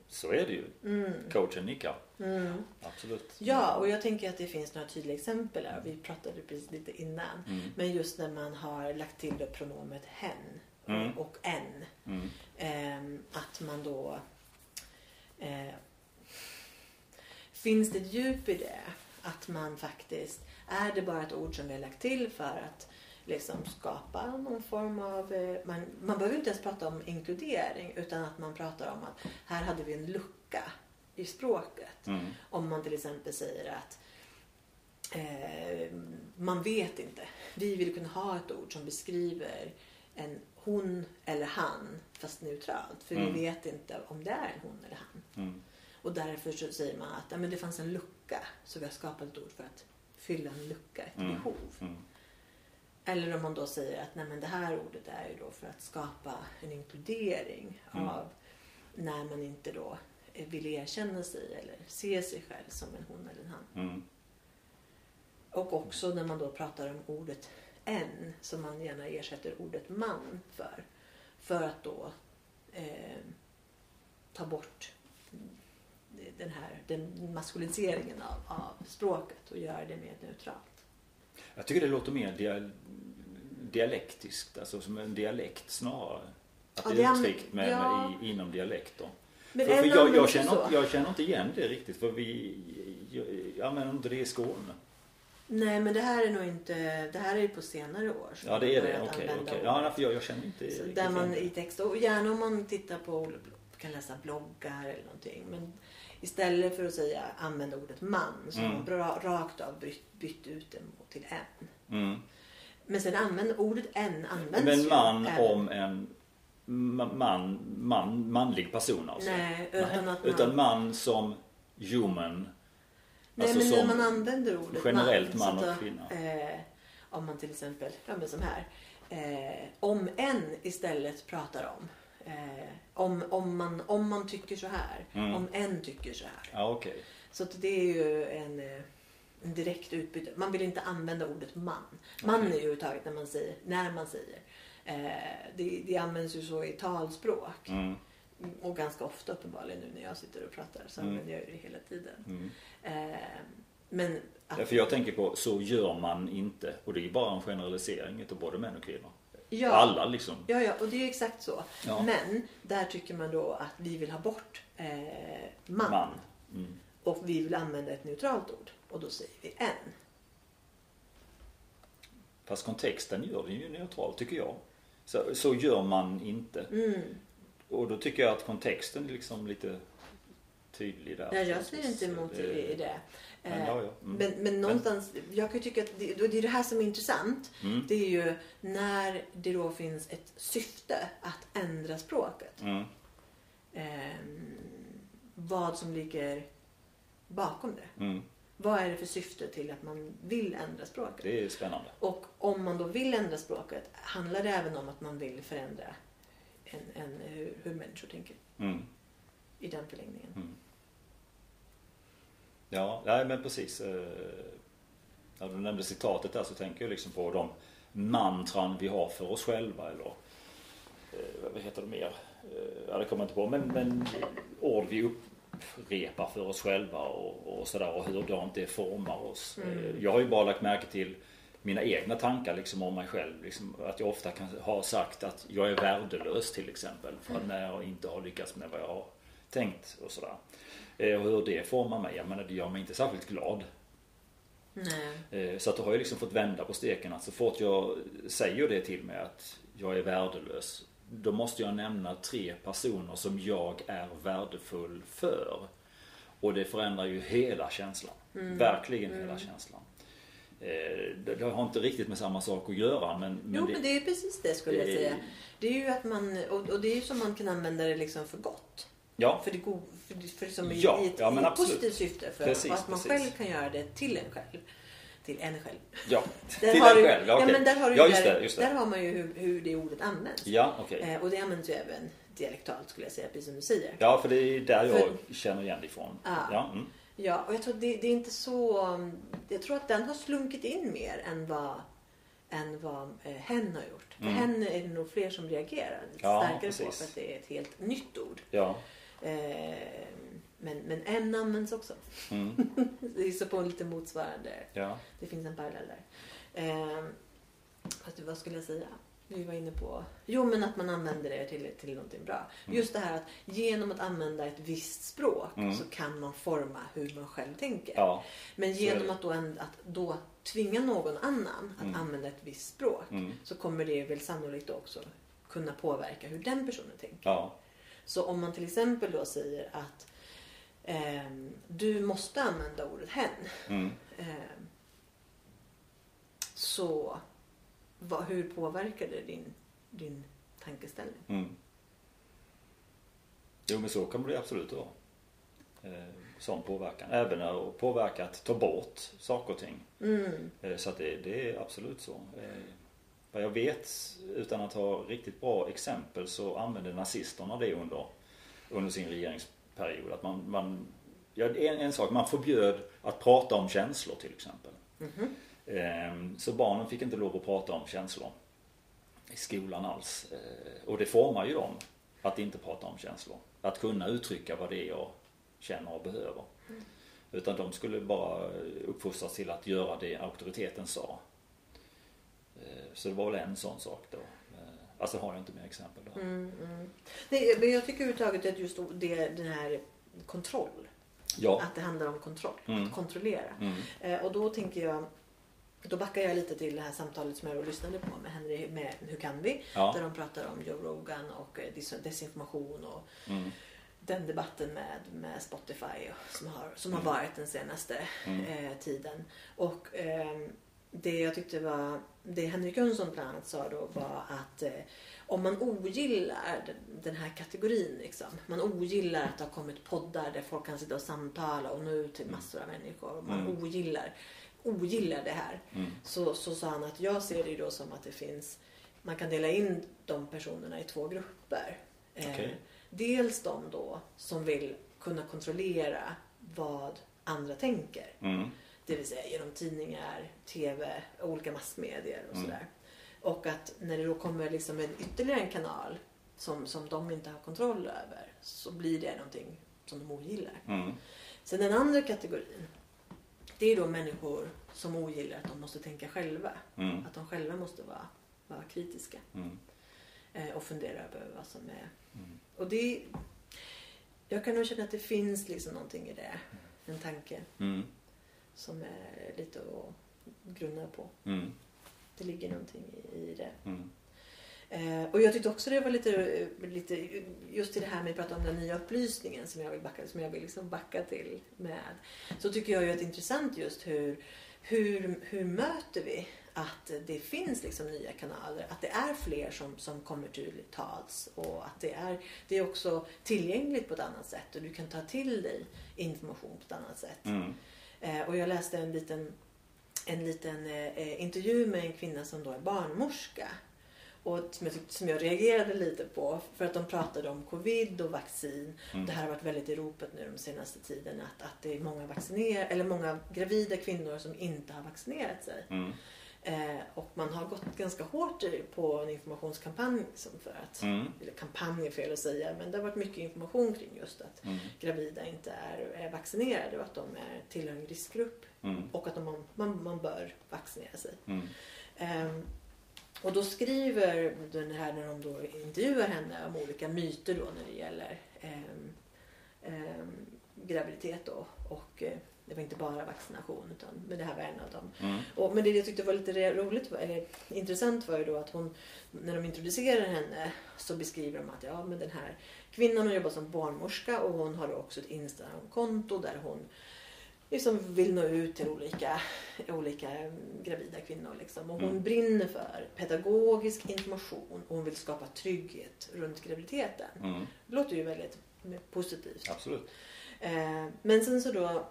Så är det ju. Mm. Coachen nickar. Mm. Absolut. Ja, och jag tänker att det finns några tydliga exempel här. Vi pratade precis lite innan. Mm. Men just när man har lagt till det pronomet hen Mm. och en. Mm. Ehm, att man då... Eh, finns det ett djup i det? Att man faktiskt... Är det bara ett ord som vi har lagt till för att liksom skapa någon form av... Eh, man, man behöver inte ens prata om inkludering utan att man pratar om att här hade vi en lucka i språket. Mm. Om man till exempel säger att eh, man vet inte. Vi vill kunna ha ett ord som beskriver en hon eller han fast neutralt. För Mm. vi vet inte om det är en hon eller han. Mm. Och därför så säger man att ja, men det fanns en lucka så vi har skapat ett ord för att fylla en lucka, ett Mm. behov. Mm. Eller om man då säger att nej, men det här ordet är ju då för att skapa en inkludering Mm. av när man inte då vill erkänna sig eller se sig själv som en hon eller en han. Mm. Och också när man då pratar om ordet en som man gärna ersätter ordet man för. För att då eh, ta bort den här den maskuliniseringen av, av språket och göra det mer neutralt. Jag tycker det låter mer dia dialektiskt, alltså som en dialekt snarare. Att Ja, det är uttryckt med, ja. med, i, inom dialekter. Men för, för jag, jag, känner, jag känner inte igen det riktigt för vi jag använder inte det i Skåne. Nej men det här är nog inte, det här är ju på senare år. som Ja det är man det, börjat okej. använda okej. Ja, nej, för jag, jag känner inte Så riktigt där man igen i det. text, och gärna om man tittar på, kan läsa bloggar eller någonting. Men istället för att säga använda ordet man så har Mm. man bra, rakt av bytt, bytt ut det mot- till en. Mm. Men sen använder ordet en används Men ju man även- om en ma- man, man, manlig person alltså? Nej, utan att man... Utan man som human. Nej, alltså men när man använder ordet generellt man, man och kvinna. Eh, om man till exempel, ja men som här. Eh, om en istället pratar om. Eh, om, om, man, om man tycker så här. Mm. Om en tycker så här. Ja okej. Så det är ju en, eh, en direkt utbyte. Man vill inte använda ordet man. Man Okej. är ju överhuvudtaget när man säger, när man säger. Eh, det, det används ju så i talspråk. Mm. Och ganska ofta uppenbarligen nu när jag sitter och pratar så Mm. använder jag det hela tiden. Mm. Eh, men att, Därför jag tänker på så gör man inte. Och det är ju bara en generalisering utav både män och kvinnor. ja, Alla liksom. ja, ja, och det är ju exakt så. Ja. Men där tycker man då att vi vill ha bort eh, man, Man. Mm. och vi vill använda ett neutralt ord. Och då säger vi en. Fast kontexten gör det ju neutral tycker jag. Så, så gör man inte. Mm. Och då tycker jag att kontexten är liksom lite tydlig där. Ja, jag ser inte emot Det- i, det. Men, Eh, ja, ja. Mm. Men, men någonstans, jag kan tycka att det, det är det här som är intressant. Mm. Det är ju när det då finns ett syfte att ändra språket. Mm. Ehm, vad som ligger bakom det. Mm. Vad är det för syfte till att man vill ändra språket? Det är spännande. Och om man då vill ändra språket, handlar det även om att man vill förändra en, en, hur, hur människor tänker Mm. i den förlängningen? Mm. Ja, nej men precis. Eh, När du nämnde citatet där så tänker jag liksom på de mantran vi har för oss själva eller eh, vad heter det mer? Eh, Ja, det kommer jag inte på. Men, men ord vi upprepar för oss själva och, och sådär och hurdant det formar oss. Mm. Jag har ju bara lagt märke till mina egna tankar liksom om mig själv. Liksom, att jag ofta kan ha sagt att jag är värdelös till exempel. För att när jag inte har lyckats med vad jag har tänkt och sådär. Eh, Och hur det formar mig, jag menar det gör mig inte särskilt glad. Nej. Eh, Så att då har jag liksom fått vända på steken. Att så fort jag säger det till mig att jag är värdelös. Då måste jag nämna tre personer som jag är värdefull för. Och det förändrar ju hela känslan. Verkligen hela känslan. Eh, Det det har inte riktigt med samma sak att göra men, jo, men det är precis det skulle jag det- säga. Det är ju att man, och, det är ju som man kan använda det liksom för gott. Ja, För det go, för, för liksom i, Ja, i ett, ja, men i ett positivt syfte. För Precis, att man precis. själv kan göra det till en själv. Till en själv. ja. (laughs) Där till en du, själv. Ja, ja, okej. men där har du ja ju just där, det. Just där det. har man ju hur, hur det ordet används. Ja, okej. Eh, och det används ju även dialektalt skulle jag säga, precis som du säger. Ja, för det är där jag För- känner igen det ifrån. Ja. Ja, mm. Ja, och jag tror det, det är inte så... Jag tror att den har slunkit in mer än vad, än vad eh, hen har gjort. För Mm. hen är det nog fler som reagerar lite Ja, starkare på precis. för att det är ett helt nytt ord. ja. Eh, men, men en används också. Mm. (laughs) Det är så på en lite motsvarande. ja. Det finns en parallell där. Eh, fast vad skulle jag säga? Vi var inne på... Jo, men att man använder det till, till någonting bra. Mm. Just det här att genom att använda ett visst språk Mm. så kan man forma hur man själv tänker. Ja. Men genom att då, en- att då tvinga någon annan att Mm. använda ett visst språk Mm. så kommer det väl sannolikt också kunna påverka hur den personen tänker. Ja. Så om man till exempel då säger att ehm, du måste använda ordet hen. Mm. Ehm, så vad, hur påverkar det din, din tankeställning? Mm. Jo men så kommer det absolut att vara. Eh, sån påverkan. Även att påverka att ta bort saker och ting. Mm. Eh, så att det, det är absolut så. Eh, vad jag vet, utan att ha riktigt bra exempel, så använde nazisterna det under, under sin regeringsperiod. Att man, man, ja, en, en sak, man förbjöd att prata om känslor till exempel. Mhm. Ehm, Så barnen fick inte lov att prata om känslor i skolan alls. Eh, Och det formar ju dem att inte prata om känslor. Att kunna uttrycka vad det är jag känner och behöver. Utan de skulle bara uppfostras till att göra det auktoriteten sa. Eh, Så det var väl en sån sak då. Alltså har jag inte mer exempel då. Mm, mm. Nej, men jag tycker överhuvudtaget att just det, den här kontroll. Ja. Att det handlar om kontroll. Mm. Att kontrollera. Mm. Och då tänker jag då backar jag lite till det här samtalet som jag lyssnade på med Henry med Hur kan vi? Där Ja. de pratar om Joe Rogan och eh, desinformation och Mm. den debatten med, med Spotify som, har, som har Mm. varit den senaste Mm. eh, tiden. Och ehm, det jag tyckte var, det Henrik Jönsson bland annat sa då var att eh, om man ogillar den, här kategorin, liksom, man ogillar att det har kommit poddar där folk kan sitta och samtala och nå ut till massor av människor. Man Mm. ogillar, ogillar det här. Mm. Så, så sa han att jag ser det då som att det finns, man kan dela in de personerna i två grupper. Eh, Okej. Dels de då som vill kunna kontrollera vad andra tänker. Mm. Det vill säga genom tidningar, TV, olika massmedier och Mm. sådär. Och att när det då kommer liksom en ytterligare en kanal som, som de inte har kontroll över så blir det någonting som de ogillar. Mm. Sen den andra kategorin det är då människor som ogillar att de måste tänka själva. Mm. Att de själva måste vara, vara kritiska Mm. eh, och fundera över vad som är. Mm. Och det, jag kan nog känna att det finns liksom någonting i det. En tanke Mm. som är lite att grunna på. Mm. Det ligger någonting i det. Eh, och jag tyckte också det var lite, lite just i det här med att prata om den nya upplysningen som jag vill backa, som jag vill liksom backa till med. Så tycker jag ju att det är intressant just hur, hur, hur möter vi att det finns liksom nya kanaler, att det är fler som, som kommer till tals och att det är, det är också tillgängligt på ett annat sätt och du kan ta till dig information på ett annat sätt. Mm. Eh, och jag läste en liten, en liten eh, intervju med en kvinna som då är barnmorska. Och som jag, tyckte, som jag reagerade lite på för att de pratade om covid och vaccin. Mm. Det här har varit väldigt i ropet nu de senaste tiden att, att det är många, vacciner, eller många gravida kvinnor som inte har vaccinerat sig. Mm. Eh, och man har gått ganska hårt på en informationskampanj som för att, Mm. eller kampanj är fel att säga, men det har varit mycket information kring just att Mm. gravida inte är, är vaccinerade och att de är tillhör en riskgrupp Mm. och att de, man, man bör vaccinera sig. Mm. Och då skriver den här när de då intervjuar henne om olika myter då när det gäller ehm, ehm, graviditet då och eh, det var inte bara vaccination utan men det här var en av dem. Mm. Och, men det jag tyckte var lite roligt, eller intressant var ju då att hon, när de introducerar henne så beskriver de att ja men den här kvinnan hon jobbar som barnmorska och hon har också ett Instagramkonto där hon liksom vill nå ut till olika, olika gravida kvinnor. Liksom. Och hon Mm. brinner för pedagogisk information och hon vill skapa trygghet runt graviditeten. Mm. Det låter ju väldigt positivt. Absolut. Eh, men sen så då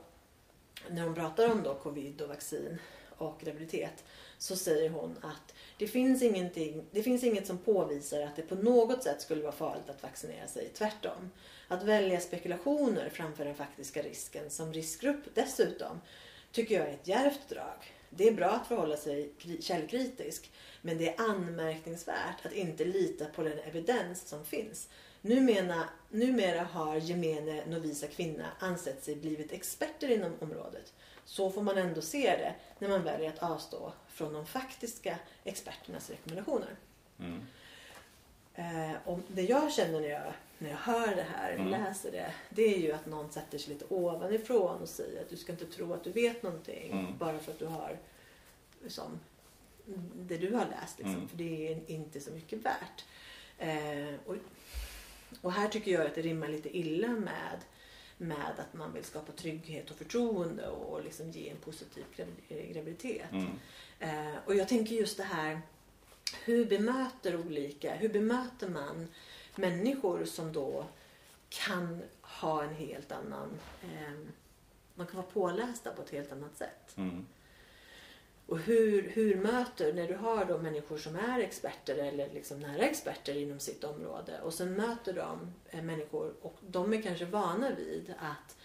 när hon pratar om då covid och vaccin och graviditet så säger hon att det finns, ingenting, det finns inget som påvisar att det på något sätt skulle vara farligt att vaccinera sig. Tvärtom. Att välja spekulationer framför den faktiska risken som riskgrupp dessutom tycker jag är ett djärvt drag. Det är bra att förhålla sig källkritisk men det är anmärkningsvärt att inte lita på den evidens som finns. Numera, numera har gemene novisa kvinna ansett sig blivit experter inom området. Så får man ändå se det när man väljer att avstå från de faktiska experternas rekommendationer. Mm. Eh, och det jag känner när jag, när jag hör det här, Mm. läser det, det är ju att någon sätter sig lite ovanifrån och säger att du ska inte tro att du vet någonting Mm. bara för att du har liksom, det du har läst. Liksom, Mm. För det är inte så mycket värt. Eh, och, och här tycker jag att det rimmar lite illa med med att man vill skapa trygghet och förtroende och liksom ge en positiv gravi- graviditet. Mm. Eh, och jag tänker just det här, hur bemöter olika, hur bemöter man människor som då kan ha en helt annan, eh, man kan vara pålästa på ett helt annat sätt. Mm. Och hur, hur möter, när du har då människor som är experter eller liksom nära experter inom sitt område och sen möter de eh, människor och de är kanske vana vid att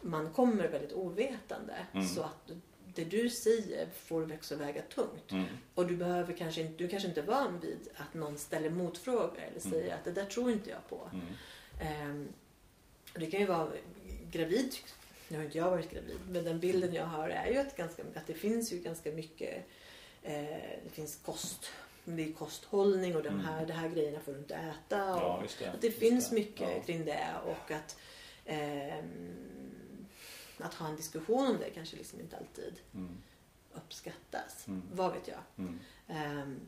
man kommer väldigt ovetande Mm. så att det du säger får också väga tungt. Mm. Och du behöver kanske inte, du kanske inte är van vid att någon ställer motfrågor eller säger Mm. att det där tror inte jag på. Och det kan ju vara gravid. Nu har inte jag varit gravid men den bilden jag har är ju att, ganska, att det finns ju ganska mycket. Eh, det finns kost. Det är kosthållning och de Mm. här, de här grejerna får du inte äta. Och Ja, det. att det finns det. mycket Ja. kring det och att ehm, att ha en diskussion om det kanske liksom inte alltid Mm. uppskattas. Mm. Vad vet jag. Mm. Ehm,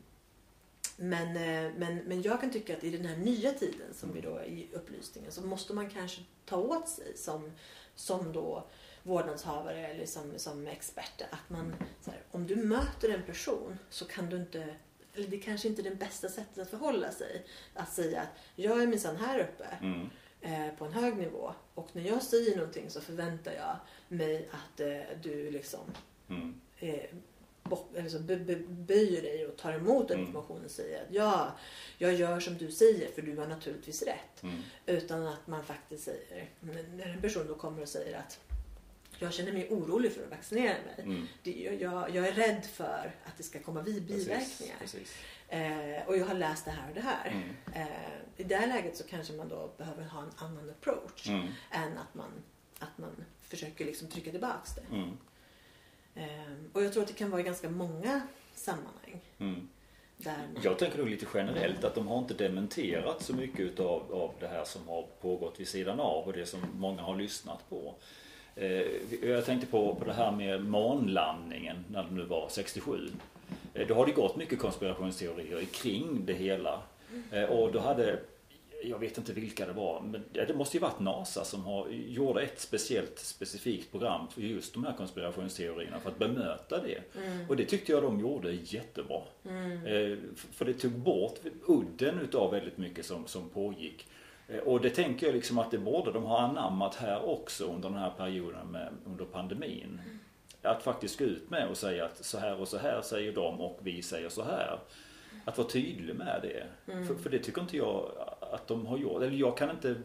men, eh, men, men jag kan tycka att i den här nya tiden som vi Mm. då är i upplysningen så måste man kanske ta åt sig som, som då vårdnadshavare eller som, som expert att man, här, om du möter en person så kan du inte eller det kanske inte är det bästa sättet att förhålla sig. Att säga att jag är minsann här uppe Mm. eh, på en hög nivå och när jag säger någonting så förväntar jag mig att eh, du liksom Mm. eh, bort, eller så be, be, böjer dig och tar emot den Mm. informationen och säger att ja, jag gör som du säger för du har naturligtvis rätt. Mm. Utan att man faktiskt säger, när en person då kommer och säger att jag känner mig orolig för att vaccinera mig. Mm. Det, jag, jag är rädd för att det ska komma biverkningar. Eh, och jag har läst det här och det här. Mm. Eh, I det här läget så kanske man då behöver ha en annan approach Mm. än att man, att man försöker liksom trycka tillbaks det. Mm. Ehm, och jag tror att det kan vara i ganska många sammanhang. Mm. Jag tänker nog lite generellt att de har inte dementerat så mycket utav, av det här som har pågått vid sidan av och det som många har lyssnat på. Eh, jag tänkte på, på det här med månlandningen när det nu var 67. Eh, då har det gått mycket konspirationsteorier kring det hela. Eh, och då hade, jag vet inte vilka det var, men det måste ju varit NASA som har, gjorde ett speciellt specifikt program för just de här konspirationsteorierna för att bemöta det. Och det tyckte jag de gjorde jättebra. Eh, f- För det tog bort udden utav väldigt mycket som, som pågick. Eh, Och det tänker jag liksom att det borde de ha anammat här också under den här perioden med, under pandemin. Att faktiskt gå ut med och säga att så här och så här säger de och vi säger så här. Att vara tydlig med det. För, för det tycker inte jag att de har gjort. Eller jag kan inte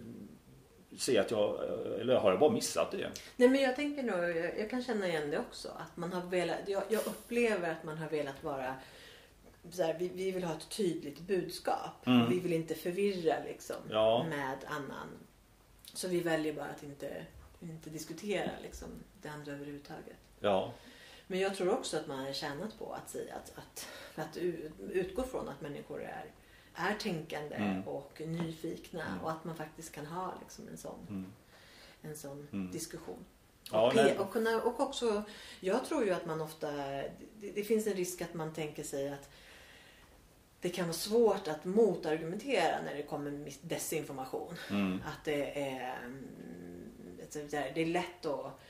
se att jag, eller har jag bara missat det? Nej men jag tänker nog, jag, jag kan känna igen det också. Att man har velat, jag, jag upplever att man har velat vara här, vi, vi vill ha ett tydligt budskap. Mm. Vi vill inte förvirra liksom Ja. med annan. Så vi väljer bara att inte, inte diskutera liksom, det andra överhuvudtaget. Ja. Men jag tror också att man har tjänat på att säga att, att, att utgå från att människor är, är tänkande Mm. och nyfikna Mm. och att man faktiskt kan ha liksom en sån, Mm. en sån Mm. diskussion. Ja, och, pe- och, kunna, och också, jag tror ju att man ofta, det, det finns en risk att man tänker sig att det kan vara svårt att motargumentera när det kommer desinformation. Mm. Att det är, mm, det är lätt att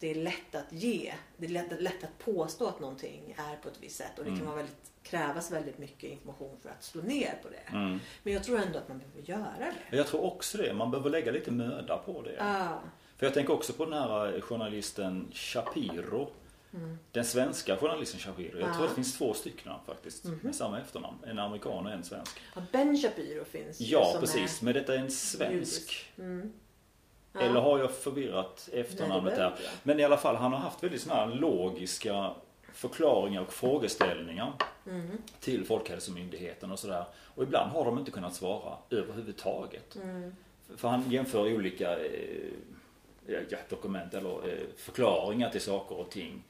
det är lätt att ge. Det är lätt, lätt att påstå att någonting är på ett visst sätt och det kan vara väldigt, krävas väldigt mycket information för att slå ner på det. Mm. Men jag tror ändå att man behöver göra det. Jag tror också det. Man behöver lägga lite möda på det. Ja. För jag tänker också på den här eh, journalisten Shapiro. Den svenska journalisten Shapiro. Jag Ja. tror det finns två stycken faktiskt Mhm. med samma efternamn. En amerikan och en svensk. Ja, Ben Shapiro finns Ja, precis. Men detta är en svensk. Mm. Ja. Eller har jag förvirrat Nej, efternamnet det här? Men i alla fall, han har haft väldigt sådana här logiska förklaringar och frågeställningar Mm. till Folkhälsomyndigheten och sådär. Och ibland har de inte kunnat svara överhuvudtaget. Mm. För han jämför olika eh, dokument eller eh, förklaringar till saker och ting.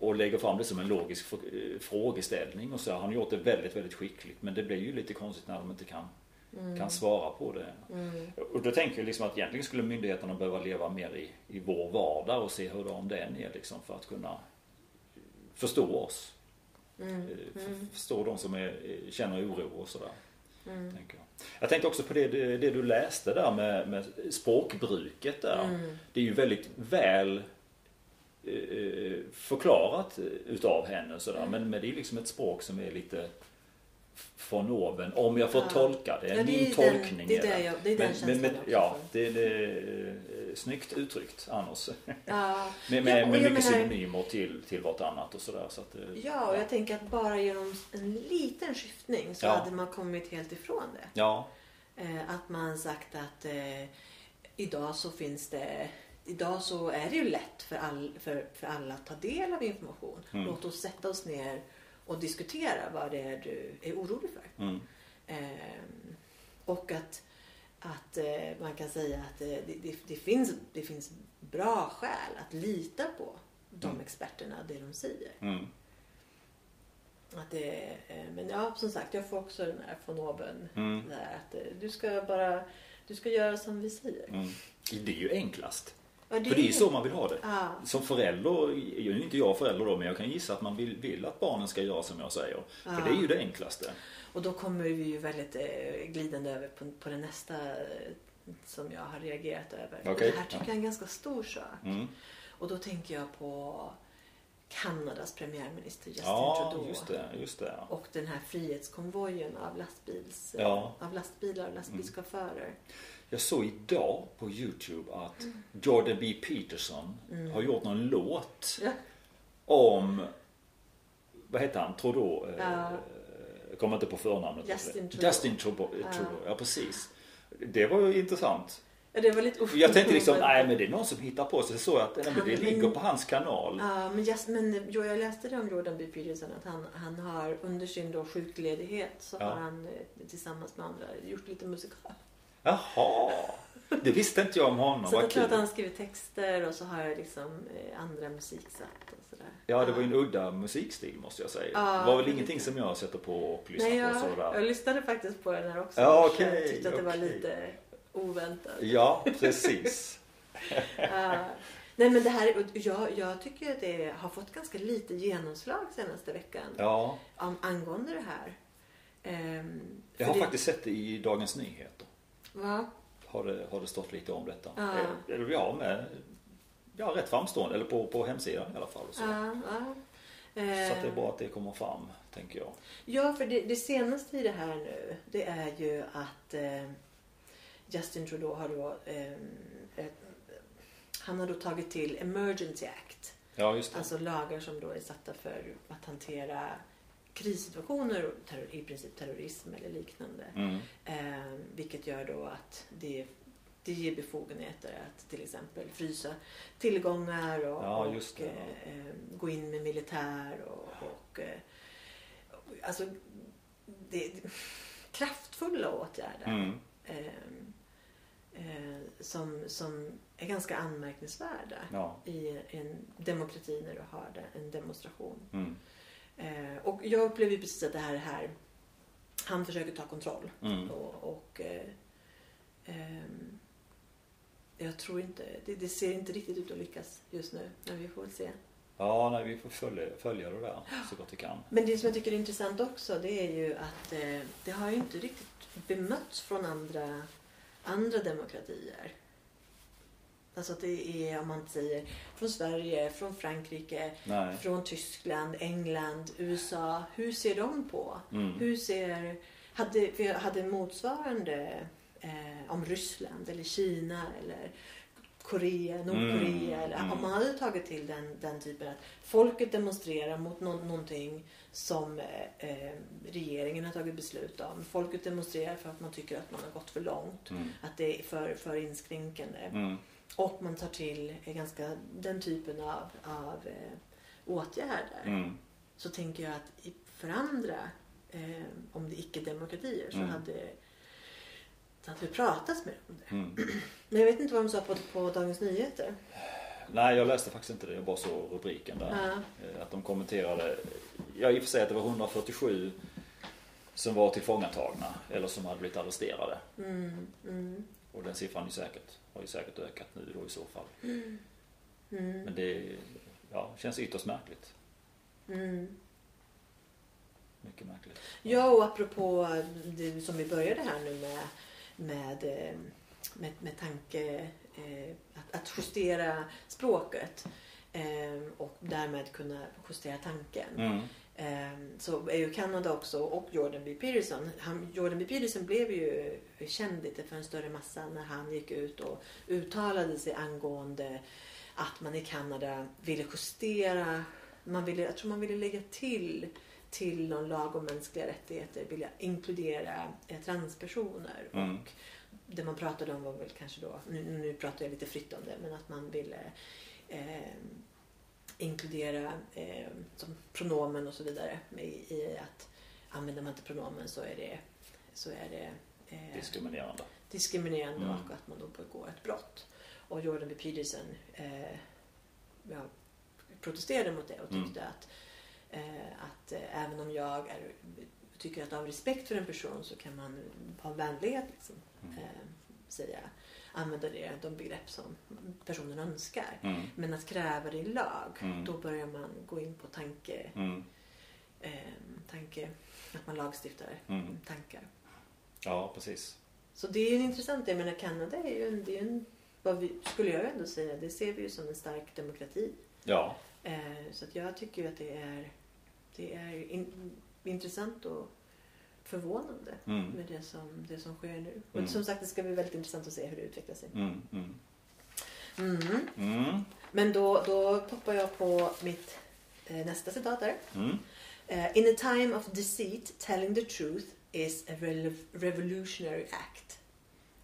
Och lägger fram det som en logisk eh, frågeställning och så. Han har gjort det väldigt, väldigt skickligt. Men det blir ju lite konstigt när de inte kan, kan svara på det. Mm. Och då tänker jag liksom att egentligen skulle myndigheterna behöva leva mer i, i vår vardag och se hur de den är liksom för att kunna förstå oss. Mm. Eh, f- Förstå de som är, känner oro och sådär. Mm. Tänker jag. jag tänkte också på det, det, du läste där med, med språkbruket där. Mm. Det är ju väldigt väl eh, förklarat utav henne och sådär. Mm. Men, men det är liksom ett språk som är lite från oven, om jag får Ja. tolka det. Ja, det är Min den- tolkning det är det jag- det är den men, känslan men, men, jag också Ja, det, det eh, snyggt uttryckt annars. Ja. (laughs) Med, Ja, med, jag mycket menar- synonymer till, till vartannat och sådär. Så att, eh, Ja, och jag tänker att bara genom en liten skiftning så Ja. hade man kommit helt ifrån det. Ja, Eh, att man sagt att eh, idag så finns det Idag så är det ju lätt för, all, för, för alla att ta del av information. Mm. Låt oss sätta oss ner och diskutera vad det är du är orolig för. mm, Ehm, och att, att eh, man kan säga att eh, det, det, det, finns, det finns bra skäl att lita på de Mm. experterna, det de säger. mm. Att det, eh, men ja, som sagt, jag får också den här von oben. Mm. Där, att eh, du ska bara du ska göra som vi säger. Mm. Det är ju enklast. Ja, För det är ju så man vill ha det. Ja, Som förälder, nu är inte jag förälder då, men jag kan gissa att man vill, vill att barnen ska göra som jag säger. För Ja. det är ju det enklaste. Och då kommer vi ju väldigt eh, glidande över på, på det nästa eh, som jag har reagerat över. Okej, det här tycker ja. jag är en ganska stor sak. Mm. Och då tänker jag på Kanadas premiärminister Justin Ja, Trudeau. just det. Just det. ja. Och den här frihetskonvojen av, lastbils, Ja. av lastbilar och lastbilschaufförer. Jag såg idag på Youtube att Mm. Jordan B. Peterson har gjort någon låt Ja. om, vad heter han, Trudeau? Eh, Ja. Kommer inte på förnamnet. Justin Trudeau. Justin Trudeau. Ja. Trudeau. Ja, precis. Det var ju intressant. Ja, det var lite Jag tänkte liksom, nej men det är någon som hittar på sig. Så att nej, men det ligger på hans kanal. Ja, men, just, men jo, jag läste det om Jordan B. Peterson att han, han har under sin då sjukledighet så Ja. har han eh, tillsammans med andra gjort lite musikal. Jaha. Det visste inte jag om honom. Så Vad jag tror att han skriver texter och så har jag liksom eh, andra musiksätt och sådär. Ja, det var ju en udda musikstil måste jag säga. Ja, det var väl det ingenting som jag sätter på och lyssnar Nej, på. jag, Sådär. jag lyssnade faktiskt på den här också. Ja, Jag okej, tyckte att det var okej. lite oväntat. Ja, precis. (laughs) Ja. nej men det här, jag, jag tycker att det har fått ganska lite genomslag senaste veckan Ja, om, angående det här. Ehm, jag har det, faktiskt sett det i Dagens Nyheter. Va? Har det, har det stått lite om detta. Ja. Eh, Eller ja, med, ja, rätt framstående. Eller på, på hemsidan i alla fall. Så. Ja, ja. så det är Ehm, bra att det kommer fram, tänker jag. Ja, för det, det senaste i det här nu, det är ju att eh, Justin Trudeau har då eh, eh, han har då tagit till Emergency Act. Ja, just det. Alltså lagar som då är satta för att hantera krissituationer, terror, i princip terrorism eller liknande. Mm. Eh, vilket gör då att det, det ger befogenheter att till exempel frysa tillgångar och, Ja, och det. eh, eh, gå in med militär och, och eh, alltså det, kraftfulla åtgärder Mm. eh, eh, som, som är ganska anmärkningsvärda Ja. i en demokrati när du har en demonstration. Mm. Eh, och jag upplever precis att det här är här han försöker ta kontroll. Mm. Och, och eh, ehm, jag tror inte, det, det ser inte riktigt ut att lyckas just nu. Men vi får väl se. Ja, nej, vi får följa, följa det där så gott vi kan. Men det som jag tycker är intressant också det är ju att eh, det har ju inte riktigt bemötts från andra, andra demokratier. Alltså att det är, om man säger, från Sverige, från Frankrike, Nej. från Tyskland, England, USA. Hur ser de på? Mm. Hur ser... Hade, vi hade motsvarande eh, om Ryssland eller Kina eller Korea, Nordkorea. Mm, Eller, mm. Om man hade tagit till den, den typen att folket demonstrerar mot nå- någonting som eh, eh, regeringen har tagit beslut om. Folket demonstrerar för att man tycker att man har gått för långt. Mm. Att det är för, för inskränkande. Och man tar till eh, ganska den typen av, av eh, åtgärder. Mm. Så tänker jag att för andra, eh, om det är icke-demokratier, så Mm. hade, så hade vi pratat med dem om det. Mm. (clears throat) Men jag vet inte vad de sa på, på Dagens Nyheter. Nej, jag läste faktiskt inte det. Jag bara såg rubriken där. Ja. Eh, Att de kommenterade, ja i och för sig att det var 147 som var tillfångatagna eller som hade blivit arresterade. Mm, mm, Och den siffran är säkert, har ju säkert ökat nu då i så fall. mm, Men det ja, känns ytterst märkligt. mm. mycket märkligt. Ja, och apropå det som vi började här nu med, med, eh, med, med tanke eh, att, att justera språket eh, och därmed kunna justera tanken. Mm. Eh, så är ju Kanada också och Jordan B. Peterson. Han, Jordan B. Peterson blev ju känd lite för en större massa när han gick ut och uttalade sig angående att man i Kanada ville justera, man ville, jag tror man ville lägga till till någon lag om mänskliga rättigheter vilja inkludera eh, transpersoner. Mm. Och det man pratade om var väl kanske då, nu, nu pratar jag lite fritt om det, men att man ville eh, inkludera eh, som pronomen och så vidare i, i att använder man inte pronomen så är det, så är det eh, Diskriminerande. diskriminerande Mm. och att man då begår ett brott. Och Jordan B. Peterson eh, ja, protesterade mot det och Mm. tyckte att, eh, att eh, även om jag är, tycker att av respekt för en person så kan man ha vänlighet liksom, Mm. Säga, använda det, de begrepp som personen önskar. Mm. Men att kräva det i lag, Mm. då börjar man gå in på tanke, Mm. eh, tanke att man lagstiftar Mm. tankar. Ja, precis. Så det är ju intressant, jag menar Kanada är ju en, det är en vad vi, skulle jag ändå säga, det ser vi ju som en stark demokrati. Ja. Eh, så att jag tycker ju att det är, det är in, intressant och förvånande Mm. med det som, det som sker nu. Mm. Och som sagt, det ska bli väldigt intressant att se hur det utvecklar sig. Mm. Mm. Mm. Mm. Men då, då poppar jag på mitt eh, nästa citat där. Mm. Eh, In a time of deceit, telling the truth is a revolutionary act.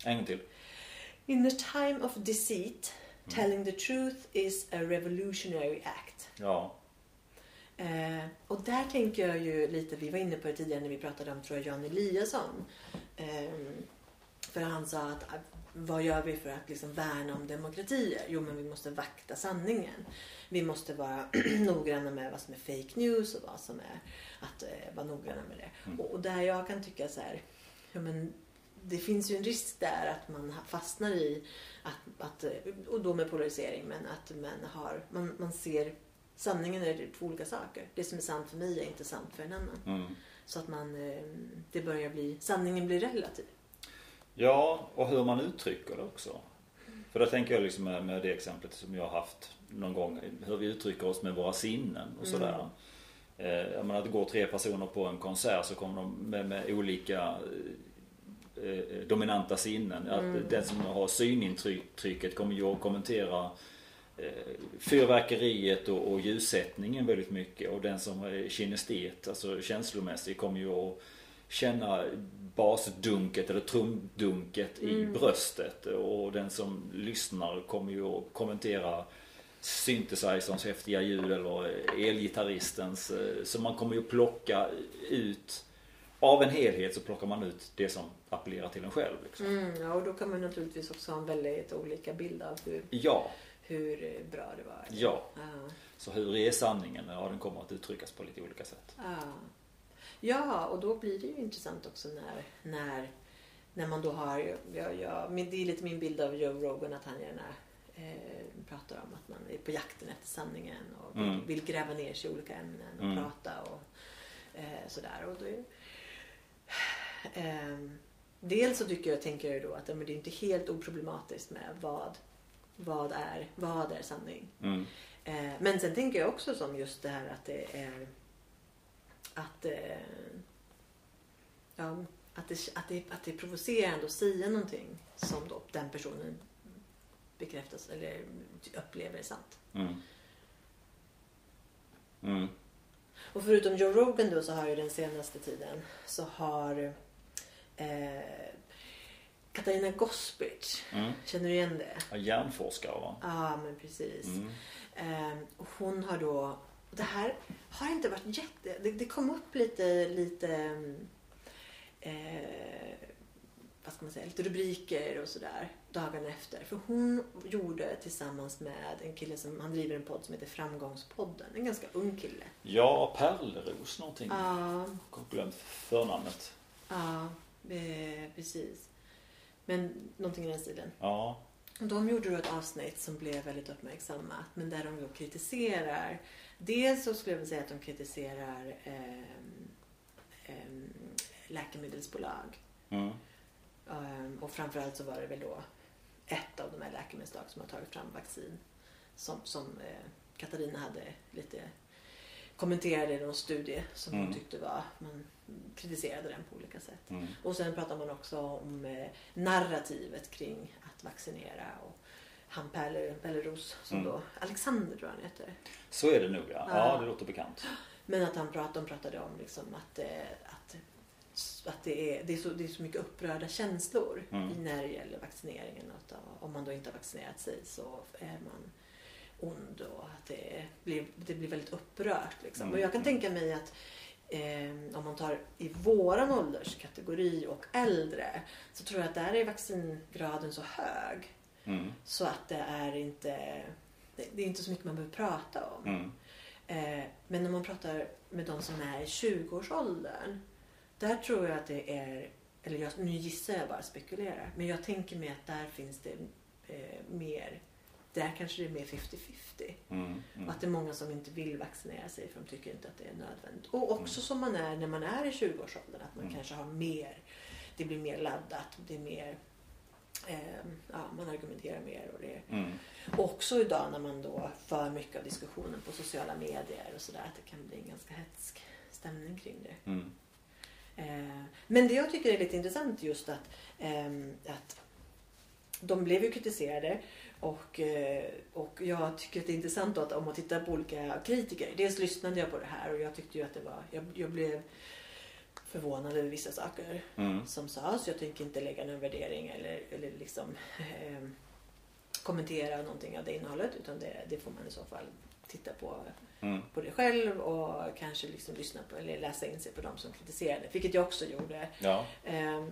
En gång till. In a time of deceit, Mm. telling the truth is a revolutionary act. Ja. Eh, och där tänker jag ju lite, vi var inne på det tidigare när vi pratade om tror jag Jan Eliasson. Eh, för han sa att vad gör vi för att liksom värna om demokratier? Jo men vi måste vakta sanningen. Vi måste vara (clears throat) noggranna med vad som är fake news och vad som är att eh, vara noggranna med det. Mm. Och, och där jag kan tycka så här, ja men det finns ju en risk där att man fastnar i att, att och då med polarisering, men att man har, man, man ser sanningen är två olika saker. Det som är sant för mig är inte sant för en annan. Mm. Så att man, eh, det börjar bli, sanningen blir relativ. Ja, och hur man uttrycker det också. För där tänker jag liksom med, med det exemplet som jag har haft någon gång, hur vi uttrycker oss med våra sinnen och sådär. Eh, jag menar att det går tre personer på en konsert så kommer de med, med olika eh, eh, dominanta sinnen. Mm. Att den som har synintrycket kommer ju att kommentera fyrverkeriet och, och ljussättningen väldigt mycket och den som är kinestet, alltså känslomässig, kommer ju att känna basdunket eller trumdunket i Mm. bröstet och den som lyssnar kommer ju att kommentera synthesizerns häftiga ljud eller elgitarristens. eh, Så man kommer ju plocka ut av en helhet så plockar man ut det som appellerar till en själv. Liksom. Mm, ja, och då kan man naturligtvis också ha en väldigt olika bild av hur, Ja, hur eh, bra det var. ja. Ja. Så hur är sanningen? Ja, den kommer att uttryckas på lite olika sätt. Ja. ja, och då blir det ju intressant också när, när, när man då har, ja, ja, men det är lite min bild av Joe Rogan att han gärna eh, pratar om att man är på jakten efter sanningen och vill, Mm. vill gräva ner sig i olika ämnen och Mm. prata och eh, sådär. Och då är, ehm, dels så tycker jag, tänker jag då att men det är inte helt oproblematiskt med vad, vad, är, vad är sanning. Mm. Eh, men sen tänker jag också som just det här att det är att, eh, ja, att, det, att, det, att det är provocerande att säga någonting som då den personen bekräftas eller upplever är sant. Mm. Mm. Och förutom Joe Rogan då så har ju den senaste tiden så har eh, Katarina Gospic, Mm. känner du igen det? Ja, Hjärnforskare va? Ja men precis. Mm. Eh, och hon har då, det här har inte varit jätte, det, det kom upp lite, lite eh, vad ska man säga, lite rubriker och sådär dagarna efter. För hon gjorde tillsammans med en kille som, han driver en podd som heter Framgångspodden. En ganska ung kille. Ja, Pärleros någonting. Ja, Jag har glömt förnamnet. ja, eh, precis. Men någonting i den stilen. Ja. Och De gjorde då ett avsnitt som blev väldigt uppmärksammat men där de då kritiserar Dels så skulle jag vilja säga att de kritiserar eh, ehm, läkemedelsbolag. Mm. Ehm, och framförallt så var det väl då ett av de här läkemedelsbolagen som har tagit fram vaccin som, som eh, Katarina hade lite kommenterade någon studie som hon Mm. tyckte var, man kritiserade den på olika sätt. Mm. Och sen pratar man också om eh, narrativet kring att vaccinera och han Pelle, Pelle Ros som Mm. då, Alexander tror han heter. Så är det nog ja. Ja. Ja, det låter bekant. Men att han pratade, de pratade om liksom att, eh, att, att det, är, det, är så, det är så mycket upprörda känslor Mm. när det gäller vaccineringen. Att om man då inte har vaccinerat sig så är man ond och att det blir, det blir väldigt upprört. Liksom. Mm. Och jag kan tänka mig att eh, om man tar i våran ålderskategori och äldre så tror jag att där är vaccingraden så hög Mm. så att det är inte det är inte så mycket man behöver prata om. Mm. Eh, men när man pratar med de som är i 20-årsåldern. Där tror jag att det är, eller jag, nu gissar jag bara spekulerar. Men jag tänker mig att där finns det eh, mer, där kanske det är mer 50-50. Mm. Och Mm. att det är många som inte vill vaccinera sig för de tycker inte att det är nödvändigt. Och också som man är när man är i 20-årsåldern. Att man Mm. kanske har mer, det blir mer laddat. Det är mer, eh, ja, man argumenterar mer. Och det Mm. också idag när man då för mycket av diskussionen på sociala medier och sådär. Att det kan bli en ganska hetsk stämning kring det. Mm. Eh, men det jag tycker är lite intressant just att, ehm, att de blev ju kritiserade och, eh, och jag tycker att det är intressant att om man tittar på olika kritiker. Dels lyssnade jag på det här och jag tyckte ju att det var, jag, jag blev förvånad över vissa saker Mm. som sades. Jag tänker inte lägga någon värdering eller, eller liksom eh, kommentera någonting av det innehållet utan det, det får man i så fall titta på, Mm. på det själv och kanske liksom lyssna på eller läsa in sig på de som kritiserade. Vilket jag också gjorde. Ja. Eh,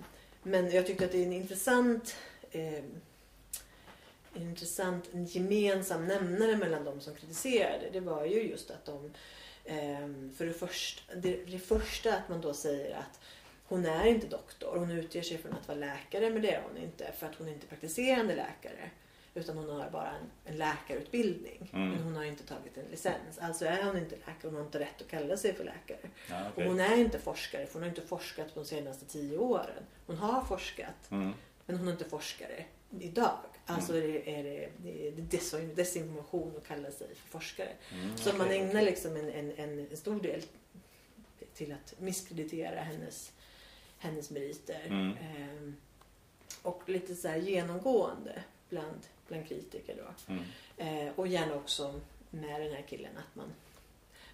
men jag tyckte att det är en intressant eh, intressant en gemensam nämnare mellan de som kritiserade. Det var ju just att de Ehm, För det första, det, det första att man då säger att hon är inte doktor. Hon utger sig från att vara läkare men det är hon inte för att hon är inte praktiserande läkare. Utan hon har bara en, en läkarutbildning. Mm. Men hon har inte tagit en licens. Alltså är hon inte läkare. Hon har inte rätt att kalla sig för läkare. ja Och okej. hon är inte forskare för hon har inte forskat de senaste tio åren. Hon har forskat Mm. men hon är inte forskare idag. Alltså är det, är det, det är des- desinformation att kalla sig för forskare. Mm. Så man okej, ägnar liksom en, en, en, stor del till att misskreditera hennes, hennes meriter. Mm. Ehm, och lite så här genomgående bland, bland kritiker då. Mm. Eh, och gärna också med den här killen att man,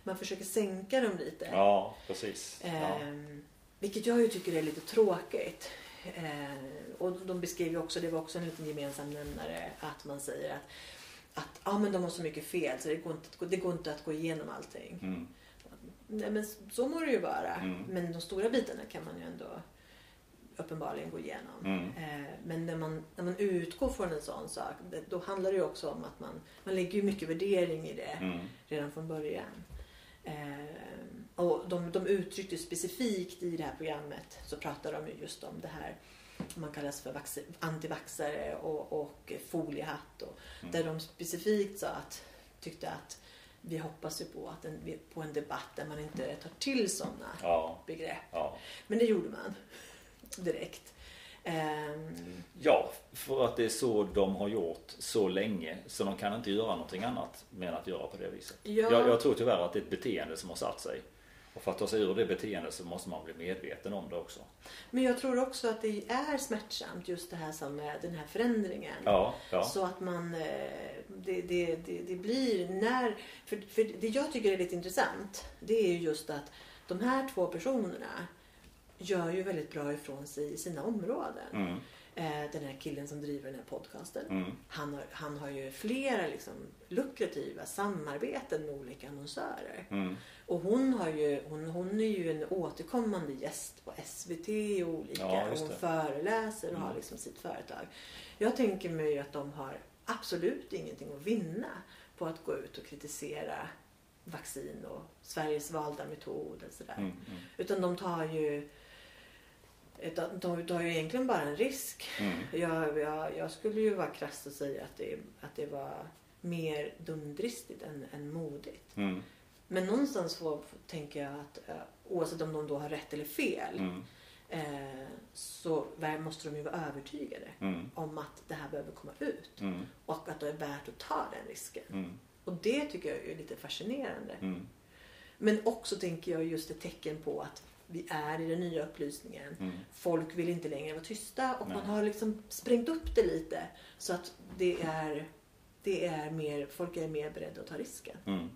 man försöker sänka dem lite. Ja, precis. Ja. Ehm, vilket jag ju tycker är lite tråkigt. Ehm, och de beskriver också, det var också en liten gemensam nämnare, att man säger att, att ah, men de har så mycket fel så det går, inte, att gå- det går inte att gå igenom allting. Mm. Nej men så må det ju vara. Mm. Men de stora bitarna kan man ju ändå uppenbarligen gå igenom. Mm. Eh, Men när man, när man utgår från en sån sak, då handlar det ju också om att man, man lägger ju mycket värdering i det Mm. redan från början. Och de, de uttryckte specifikt i det här programmet så pratar de ju just om det här man kallas för vax- antivaxare och, och foliehatt. Och, Mm. Där de specifikt sa att, tyckte att vi hoppas ju på, att en, på en debatt där man inte tar till sådana Ja. begrepp. Ja. Men det gjorde man (laughs) direkt. Ehm, ja, för att det är så de har gjort så länge. Så de kan inte göra någonting annat med att göra på det viset. Ja. Jag, jag tror tyvärr att det är ett beteende som har satt sig. Och för att ta sig ur det beteendet så måste man bli medveten om det också. Men jag tror också att det är smärtsamt just det här som är den här förändringen. Ja, ja. Så att man, eh, det, det, det, det blir när, för, för det jag tycker är lite intressant det är ju just att de här två personerna gör ju väldigt bra ifrån sig i sina områden. Mm, Den här killen som driver den här podcasten. mm, Han har, han har ju flera liksom lukrativa samarbeten med olika annonsörer. mm, Och hon, har ju, hon, hon är ju en återkommande gäst på SVT och olika. Ja, hon föreläser och Mm. har liksom sitt företag. Jag tänker mig att de har absolut ingenting att vinna på att gå ut och kritisera vaccin och Sveriges valda metod och sådär. mm, mm, Utan de tar ju de, tar ju egentligen bara en risk. mm. Jag, jag, jag skulle ju vara krass och säga att det, att det var mer dumdristigt än, än modigt. Mm. Men någonstans får, tänker jag att, eh, oavsett om de då har rätt eller fel, Mm. eh, så måste de ju vara övertygade Mm. om att det här behöver komma ut Mm. och att det är värt att ta den risken. Mm. Och det tycker jag är lite fascinerande. Men också tänker jag just ett tecken på att vi är i den nya upplysningen. Mm. Folk vill inte längre vara tysta och Nej. man har liksom sprängt upp det lite så att det är, det är mer, folk är mer beredda att ta risken. Mm.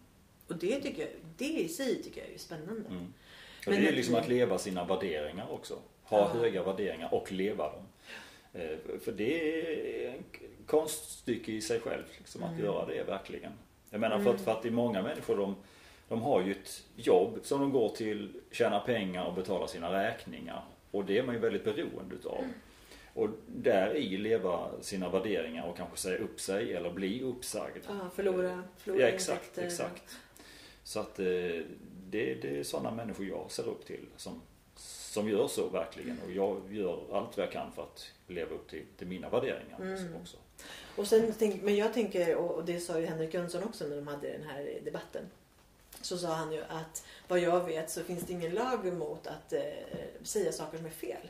Och det tycker jag, det i sig tycker jag är spännande. Mm. Och Men det är att- liksom att leva sina värderingar också. Ha Ja. höga värderingar och leva dem. Eh, För det är en konststycke i sig själv liksom, att Mm. göra det verkligen. Jag menar för Mm. att, för att i många människor de, de har ju ett jobb som de går till, tjänar pengar och betalar sina räkningar. Och det är man ju väldigt beroende utav. Och där i leva sina värderingar och kanske säga upp sig eller bli uppsagd. Ja, förlora, förlora Ja, exakt, exakt. Så att eh, det, det är sådana människor jag ser upp till som, som gör så verkligen. Och jag gör allt vad jag kan för att leva upp till, till mina värderingar Mm. också. Och sen men jag tänker, och och det sa ju Henrik Jönsson också när de hade den här debatten. Så sa han ju att vad jag vet så finns det ingen lag emot att eh, säga saker som är fel.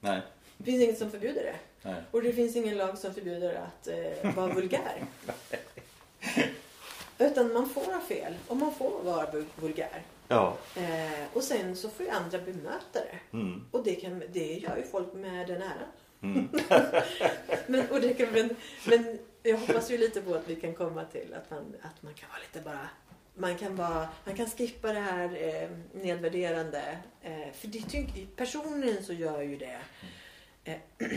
Nej, Det finns inget som förbjuder det. nej. Och det finns ingen lag som förbjuder att eh, vara vulgär. (laughs) Utan man får ha fel och man får vara vul- vulgär. Ja. Eh, och sen så får ju andra bemöta det. Mm. Och det, kan, det gör ju folk med den äran. Mm. (laughs) Men, och det kan, men, men jag hoppas ju lite på att vi kan komma till att man, att man kan vara lite bara man kan, vara, man kan skippa det här eh, nedvärderande. Eh, för det, personligen så gör ju det. Eh, (clears throat)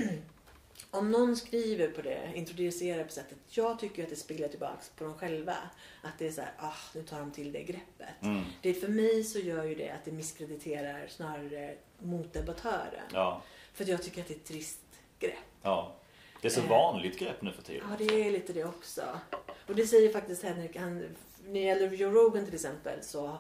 om någon skriver på det, introducerar på sättet. Jag tycker att det speglar tillbaks på dem själva. Att det är så här, ah, nu tar de till det greppet. Mm. Det, för mig så gör ju det att det misskrediterar snarare motdebattören. Ja. För jag tycker att det är ett trist grepp. ja. Det är så Eh. vanligt grepp nu för tiden. Ja, det är lite det också. Och det säger faktiskt Henrik, han, när det gäller Joe Rogan till exempel så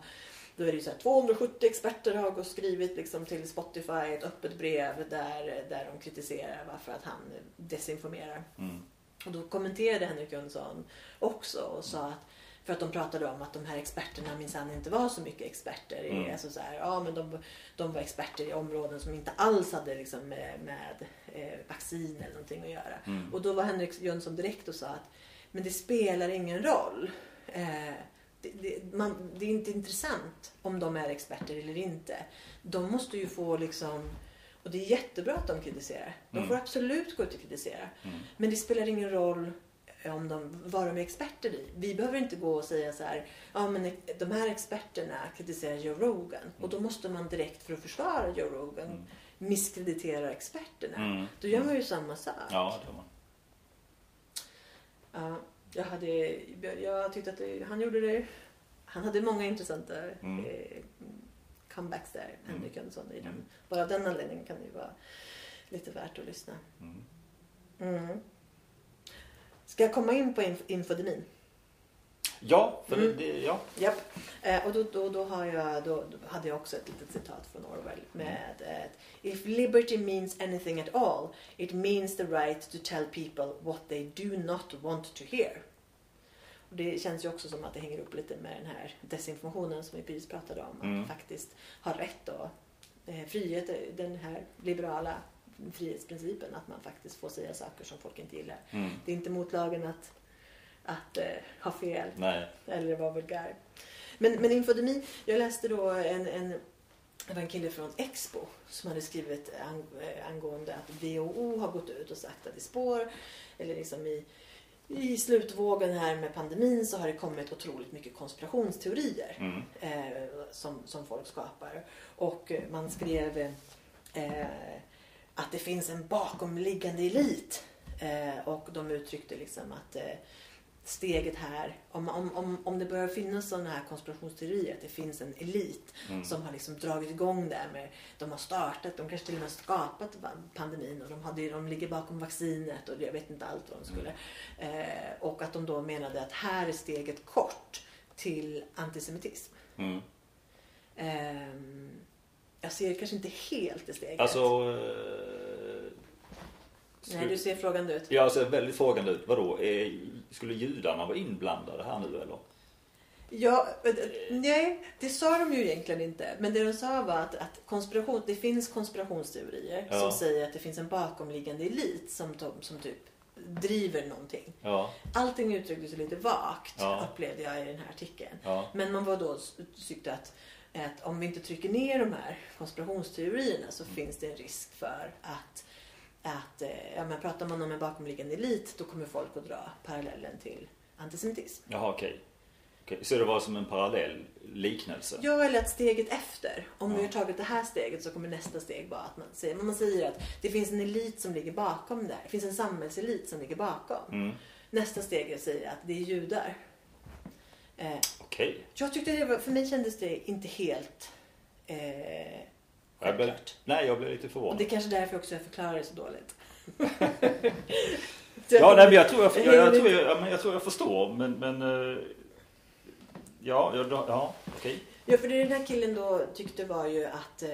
då är det ju så här, 270 experter har gått skrivit liksom till Spotify ett öppet brev där, där de kritiserar varför att han desinformerar. Mm. Och då kommenterade Henrik Jönsson också och sa att för att de pratade om att de här experterna minsann inte var så mycket experter. i Mm. Alltså så här, ja, men de, de var experter i områden som inte alls hade liksom med, med eh, vaccin eller någonting att göra. Mm. Och då var Henrik Jönsson direkt och sa att men det spelar ingen roll. Eh, det, det, man, det är inte intressant om de är experter eller inte. De måste ju få liksom och det är jättebra att de kritiserar. De Mm. får absolut gå ut och kritisera. Mm. Men det spelar ingen roll om de, vad de är experter i. Vi behöver inte gå och säga så här, ja men de här experterna kritiserar Joe Rogan. Och då måste man direkt för att försvara Joe Rogan Mm. misskreditera experterna. Mm. Då gör man ju samma sak. Ja, det har man. Ja, jag, hade, jag tyckte att det, han gjorde det. Han hade många intressanta Mm. eh, comebacks där, Henrik Jönsson. I den. Mm. Bara av den anledningen kan det ju vara lite värt att lyssna. Mm. Mm. Ska jag komma in på inf- infodemin? Ja, för Mm. det, ja. Japp. Eh, och då, då, då, har jag, då, då hade jag också ett litet citat från Orwell med eh, If liberty means anything at all, it means the right to tell people what they do not want to hear. Och det känns ju också som att det hänger upp lite med den här desinformationen som vi precis pratade om. Mm. Att faktiskt ha rätt och eh, frihet, den här liberala frihetsprincipen att man faktiskt får säga saker som folk inte gillar. Mm. Det är inte mot lagen att, att eh, ha fel Nej. eller vara vulgär. Men, men infodemi, jag läste då en, en, det var en kille från Expo som hade skrivit eh, angående att WHO har gått ut och sagt att i spår, eller liksom i, i slutvågen här med pandemin så har det kommit otroligt mycket konspirationsteorier Mm. eh, som, som folk skapar. Och eh, man skrev eh, att det finns en bakomliggande elit. Eh, och de uttryckte liksom att eh, steget här, om, om, om, om det börjar finnas sådana här konspirationsteorier, att det finns en elit Mm. som har liksom dragit igång det här med, de har startat, de kanske till och med skapat pandemin och de, hade, de ligger bakom vaccinet och jag vet inte allt vad de skulle. Eh, och att de då menade att här är steget kort till antisemitism. Mm. Ehm, jag ser kanske inte helt det steget. Alltså... Eh, Nej, du ser frågande ut. Ja, alltså väldigt frågande ut. Vadå? Är, skulle judarna vara inblandade här nu eller? Ja, nej, det sa de ju egentligen inte. Men det de sa var att, att konspiration, det finns konspirationsteorier Ja. som säger att det finns en bakomliggande elit som, som typ driver någonting. Ja, Allting uttrycktes lite vagt Ja. upplevde jag i den här artikeln. ja, Men man var då tyckte att, att om vi inte trycker ner de här konspirationsteorierna så Mm. finns det en risk för att, att eh, ja, men pratar man om en bakomliggande elit då kommer folk att dra parallellen till antisemitism. jaha okej. Okej, Så det var som en parallell liknelse? Ja, eller att steget efter. Om Ja. vi har tagit det här steget så kommer nästa steg vara att man säger, man säger att det finns en elit som ligger bakom det här. Det finns en samhällselit som ligger bakom. Mm. Nästa steg är att säga att det är judar. Eh, Okej. jag tyckte det var, för mig kändes det inte helt eh, Jag blev, nej, jag blev lite Och förvånad. det är kanske därför också jag förklarar det så dåligt. (laughs) Ja, nej, men jag tror jag, jag, jag, tror jag, ja, men jag tror jag förstår. Men, men eh, ja, ja, ja okej. Ja, för det den här killen då tyckte var ju att eh,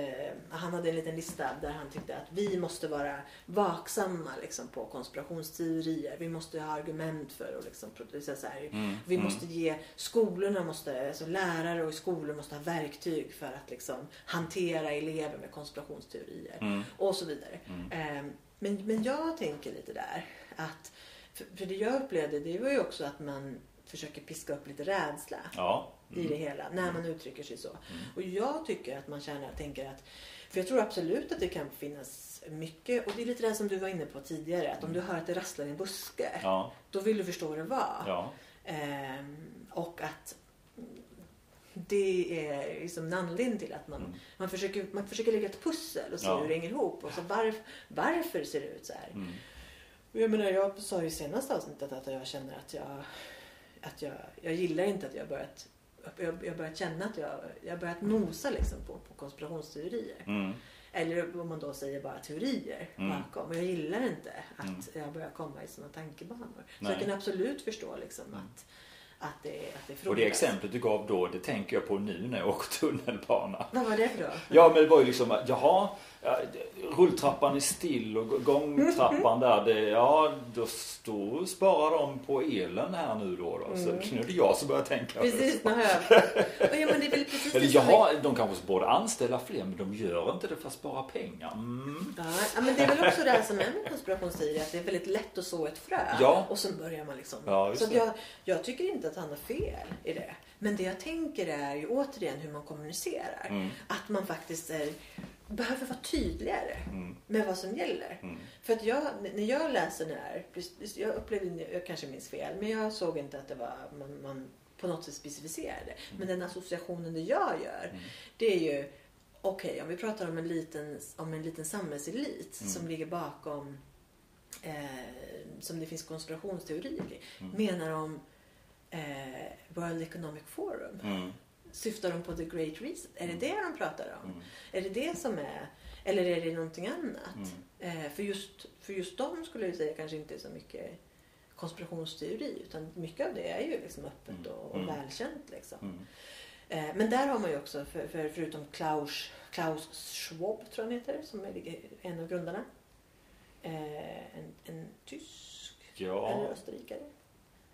han hade en liten lista där han tyckte att vi måste vara vaksamma liksom, på konspirationsteorier. Vi måste ha argument för att liksom, producera så här. Mm, Vi mm. måste ge skolorna, måste, alltså lärare och skolor måste ha verktyg för att liksom, hantera elever med konspirationsteorier Mm. och så vidare. Mm. Eh, men, men jag tänker lite där att, för, för det jag upplevde det var ju också att man försöker piska upp lite rädsla Ja. I det hela när man uttrycker sig så. Och jag tycker att man känner, tänker att, för jag tror absolut att det kan finnas mycket, och det är lite det som du var inne på tidigare, att om du hör att det rasslar i en buske, Ja. då vill du förstå vad det var. Ja. Ehm, och att det är liksom en anledning till att man, Mm. man, försöker, man försöker lägga ett pussel och se Ja. hur det hänger ihop. Och så varf, varför ser det ut så här? Mm. Och jag menar, jag sa i senaste avsnittet att jag känner att jag, att jag, jag gillar inte att jag har börjat jag, jag börjat känna att jag, jag har börjat nosa liksom på, på konspirationsteorier. Mm. Eller om man då säger bara teorier Mm. bakom. Jag gillar inte att Mm. jag börjar komma i sådana tankebanor. Så jag kan absolut förstå liksom Mm. att, att det, att det Och det frodas. exemplet du gav då, det tänker jag på nu när jag åker tunnelbana. Vad var det för då? Ja, men det var ju liksom, jaha, ja, rulltrappan är still och gångtrappan där, det, ja, då, då sparar de på elen här nu då. då. Så nu är det jag som börjar tänka. Mm. Precis, nu har jag... Och ja, men det är väl precis Eller de kanske borde anställa fler, men de gör inte det för att spara pengar. Mm. Ja, men det är väl också det här som är med konspirationsteorier, att det är väldigt lätt att så ett frö. Ja. Och sen börjar man liksom... Ja, så jag, jag tycker inte att han har fel i det. Men det jag tänker är ju återigen hur man kommunicerar. Mm. Att man faktiskt är, behöver vara tydligare Mm. med vad som gäller. Mm. För att jag, när jag läser den här, jag upplevde, jag kanske minns fel, men jag såg inte att det var, man, man på något sätt specificerade. Men den associationen det jag gör, Mm. det är ju, okej om vi pratar om en liten, om en liten samhällselit Mm. som ligger bakom, eh, som det finns konspirationsteorier kring. Mm. Menar de eh, World Economic Forum? Mm. Syftar de på the Great Reset? Är det det de pratar om? Mm. Är det det som är, eller är det någonting annat? Mm. Eh, för, just, för just dem skulle jag säga kanske inte är så mycket konspirationsteori utan mycket av det är ju liksom öppet Mm. och, och Mm. välkänt. Liksom. Mm. Eh, men där har man ju också, för, för, förutom Klaus, Klaus Schwab tror jag han heter, som är en av grundarna. Eh, en, en tysk eller Ja, österrikare.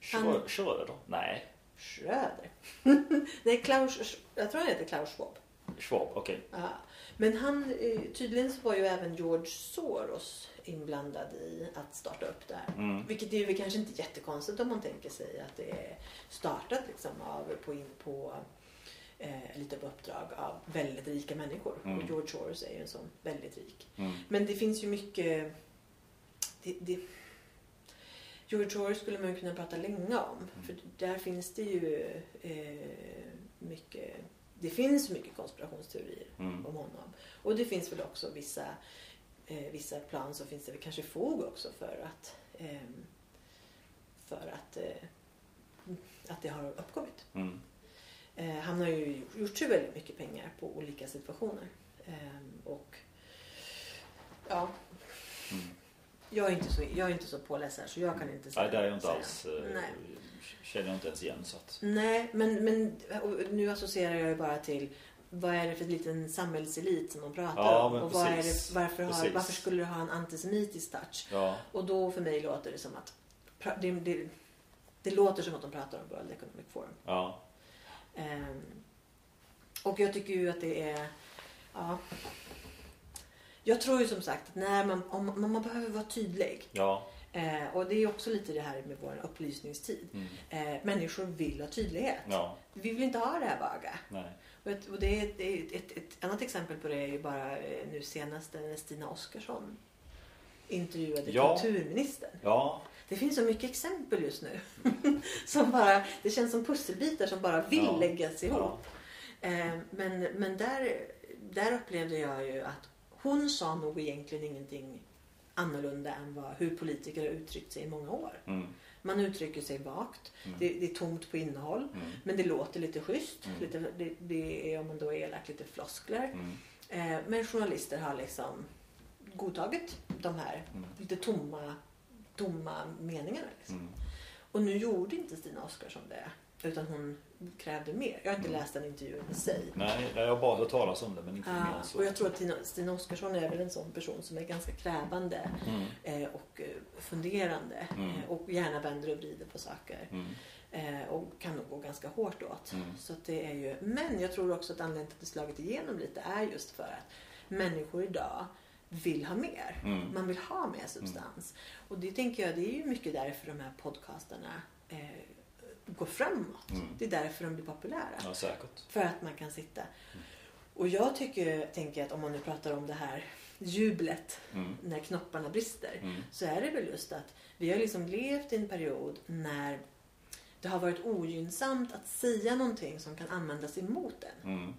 Schrö- Schröder? Nej, Schröder. (laughs) Nej, Klaus, jag tror han heter Klaus Schwab. Schwab, okej. Ja. Men han, eh, tydligen så var ju även George Soros inblandad i att starta upp det här. Mm. Vilket är ju kanske inte jättekonstigt om man tänker sig att det är startat liksom av, på, på eh, lite på uppdrag av väldigt rika människor. Mm. Och George Soros är ju en sån väldigt rik. Mm. Men det finns ju mycket... Det, det, George Soros skulle man kunna prata länge om. Mm. För där finns det ju eh, mycket... Det finns mycket konspirationsteorier Mm. om honom. Och det finns väl också vissa, eh, vissa plan så finns det väl kanske fog också för att, ehm, för att, eh, att det har uppkommit. Mm. Eh, han har ju gjort sig väldigt mycket pengar på olika situationer. Ehm, och ja, Mm. Jag är, inte så, jag är inte så påläst så jag kan inte säga. Nej, det är jag inte säga. alls. eh, Nej. Känner jag inte ens igen så att. Nej, men, men nu associerar jag ju bara till vad är det för liten samhällselit som man pratar Ja, om? Och vad är det, varför, har, varför skulle det ha en antisemitisk touch? Ja. Och då för mig låter det som att det, det, det låter som att de pratar om World Economic Forum. Ja. Ehm, och jag tycker ju att det är... Ja. Jag tror ju som sagt att när man, om, man behöver vara tydlig. Ja. Eh, och det är också lite det här med vår upplysningstid. Mm. Eh, människor vill ha tydlighet. Ja. Vi vill inte ha det här vaga. Nej. Och, ett, det är ett, är ett, ett annat exempel på det är ju bara eh, nu senast när Stina Oskarsson intervjuade Ja. kulturministern. Ja. Det finns så mycket exempel just nu. (laughs) som bara, det känns som pusselbitar som bara vill Ja. läggas ihop. Ja. Eh, men men där, där upplevde jag ju att hon sa nog egentligen ingenting annorlunda än vad, hur politiker har uttryckt sig i många år. Mm. Man uttrycker sig vagt. Mm. Det, det är tomt på innehåll. Mm. Men det låter lite schysst. Mm. Lite, det, det är om man då är elak lite floskler. Mm. Eh, men journalister har liksom godtagit de här Mm. lite tomma, tomma meningarna. Liksom. Och nu gjorde inte Stina Oskarsson det. Utan hon krävde mer. Jag har inte Mm. läst den intervjun i sig. Nej, jag har bara hört talas om det men inte mer så. och jag tror att Tina, Stina Oskarsson är väl en sån person som är ganska krävande Mm. eh, och eh, funderande. Mm. Eh, och gärna vänder och vrider på saker. Mm. Eh, och kan nog gå ganska hårt åt. Mm. Så det är ju, men jag tror också att anledningen till att det slagit igenom lite är just för att människor idag vill ha mer. Mm. Man vill ha mer substans. Och det tänker jag, det är ju mycket därför de här podcastarna går framåt. Mm. Det är därför de blir populära. Ja, säkert. För att man kan sitta. Och jag tycker, tänker att om man nu pratar om det här jublet Mm. när knopparna brister. Mm. Så är det väl just att vi har liksom levt i en period när det har varit ogynnsamt att säga någonting som kan användas emot en. Mm.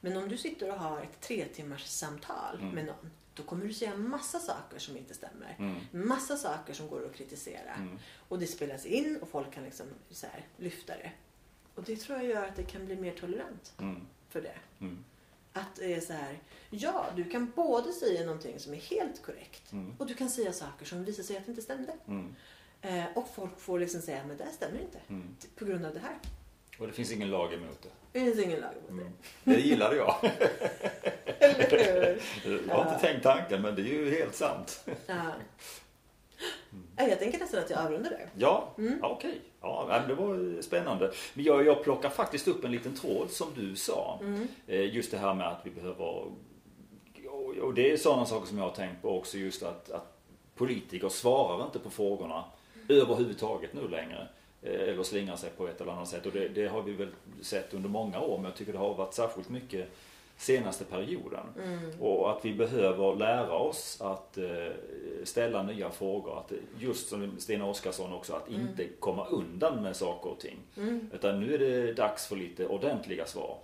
Men om du sitter och har ett tre timmars samtal Mm. med någon. Då kommer du säga massa saker som inte stämmer. Mm. Massa saker som går att kritisera. Mm. Och det spelas in och folk kan liksom så här, lyfta det. Och det tror jag gör att det kan bli mer tolerant Mm. för det. Mm. Att det är så här, ja du kan både säga någonting som är helt korrekt Mm. och du kan säga saker som visar sig att inte stämde. Mm. Eh, och folk får liksom säga, men det stämmer inte. På grund av det här. Och det finns ingen lag emot det. Det finns ingen lag mot Mm. Det gillade jag. det. (laughs) Eller hur? Jag har inte tänkt tanken men det är ju helt sant. Ja. Ja, Jag tänker nästan att jag avrundar där. Ja, Mm. ja, okej. Ja, det var spännande. Men jag, jag plockar faktiskt upp en liten tråd som du sa. Mm. Eh, Just det här med att vi behöver... och- Och det är sådana saker som jag har tänkt på också. Just att, att politiker svarar inte på frågorna överhuvudtaget nu längre. Eh, Eller slingrar sig på ett eller annat sätt. Och det, det har vi väl sett under många år. Men jag tycker det har varit särskilt mycket senaste perioden. Mm. Och att vi behöver lära oss att eh, ställa nya frågor. Att, just som Stina Oskarsson också, att Mm. inte komma undan med saker och ting. Mm. Utan nu är det dags för lite ordentliga svar.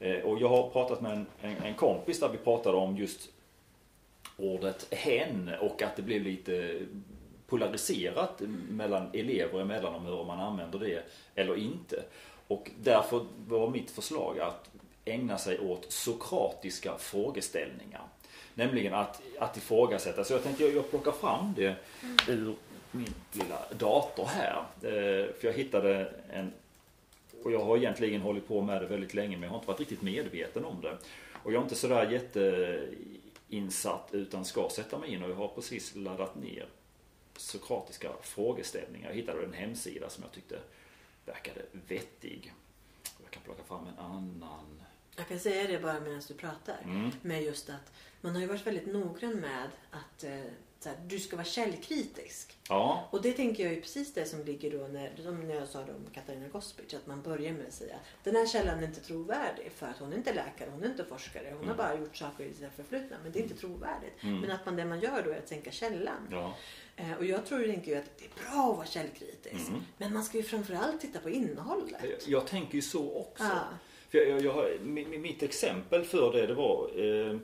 Eh, och jag har pratat med en, en, en kompis där vi pratade om just ordet hen och att det blev lite polariserat mellan elever emellan om hur man använder det eller inte. Och därför var mitt förslag att ägna sig åt sokratiska frågeställningar. Nämligen att, att ifrågasätta. Så jag tänkte jag, jag plockar fram det ur min lilla dator här. Eh, för jag hittade en och jag har egentligen hållit på med det väldigt länge men jag har inte varit riktigt medveten om det. Och jag är inte sådär jätteinsatt utan ska sätta mig in och jag har precis laddat ner sokratiska frågeställningar. Jag hittade en hemsida som jag tyckte verkade vettig. Jag kan plocka fram en annan. Jag kan säga det bara medan du pratar. Mm. Med just att man har ju varit väldigt noggrann med att eh, så här, du ska vara källkritisk. Ja, Och det tänker jag är precis det som ligger då när, som när jag sa då om Katarina Gospic. Att man börjar med att säga den här källan är inte trovärdig för att hon är inte läkare, hon är inte forskare. Hon har Mm. bara gjort saker i sitt förflutna. Men det är inte trovärdigt. Mm. Men att man, det man gör då är att sänka källan. ja. Eh, och jag tror tänker ju att det är bra att vara källkritisk. Mm. Men man ska ju framförallt titta på innehållet. Jag, jag tänker ju så också. Ja. För jag, jag, jag, har- mi- mi- mitt exempel för det, det var eh,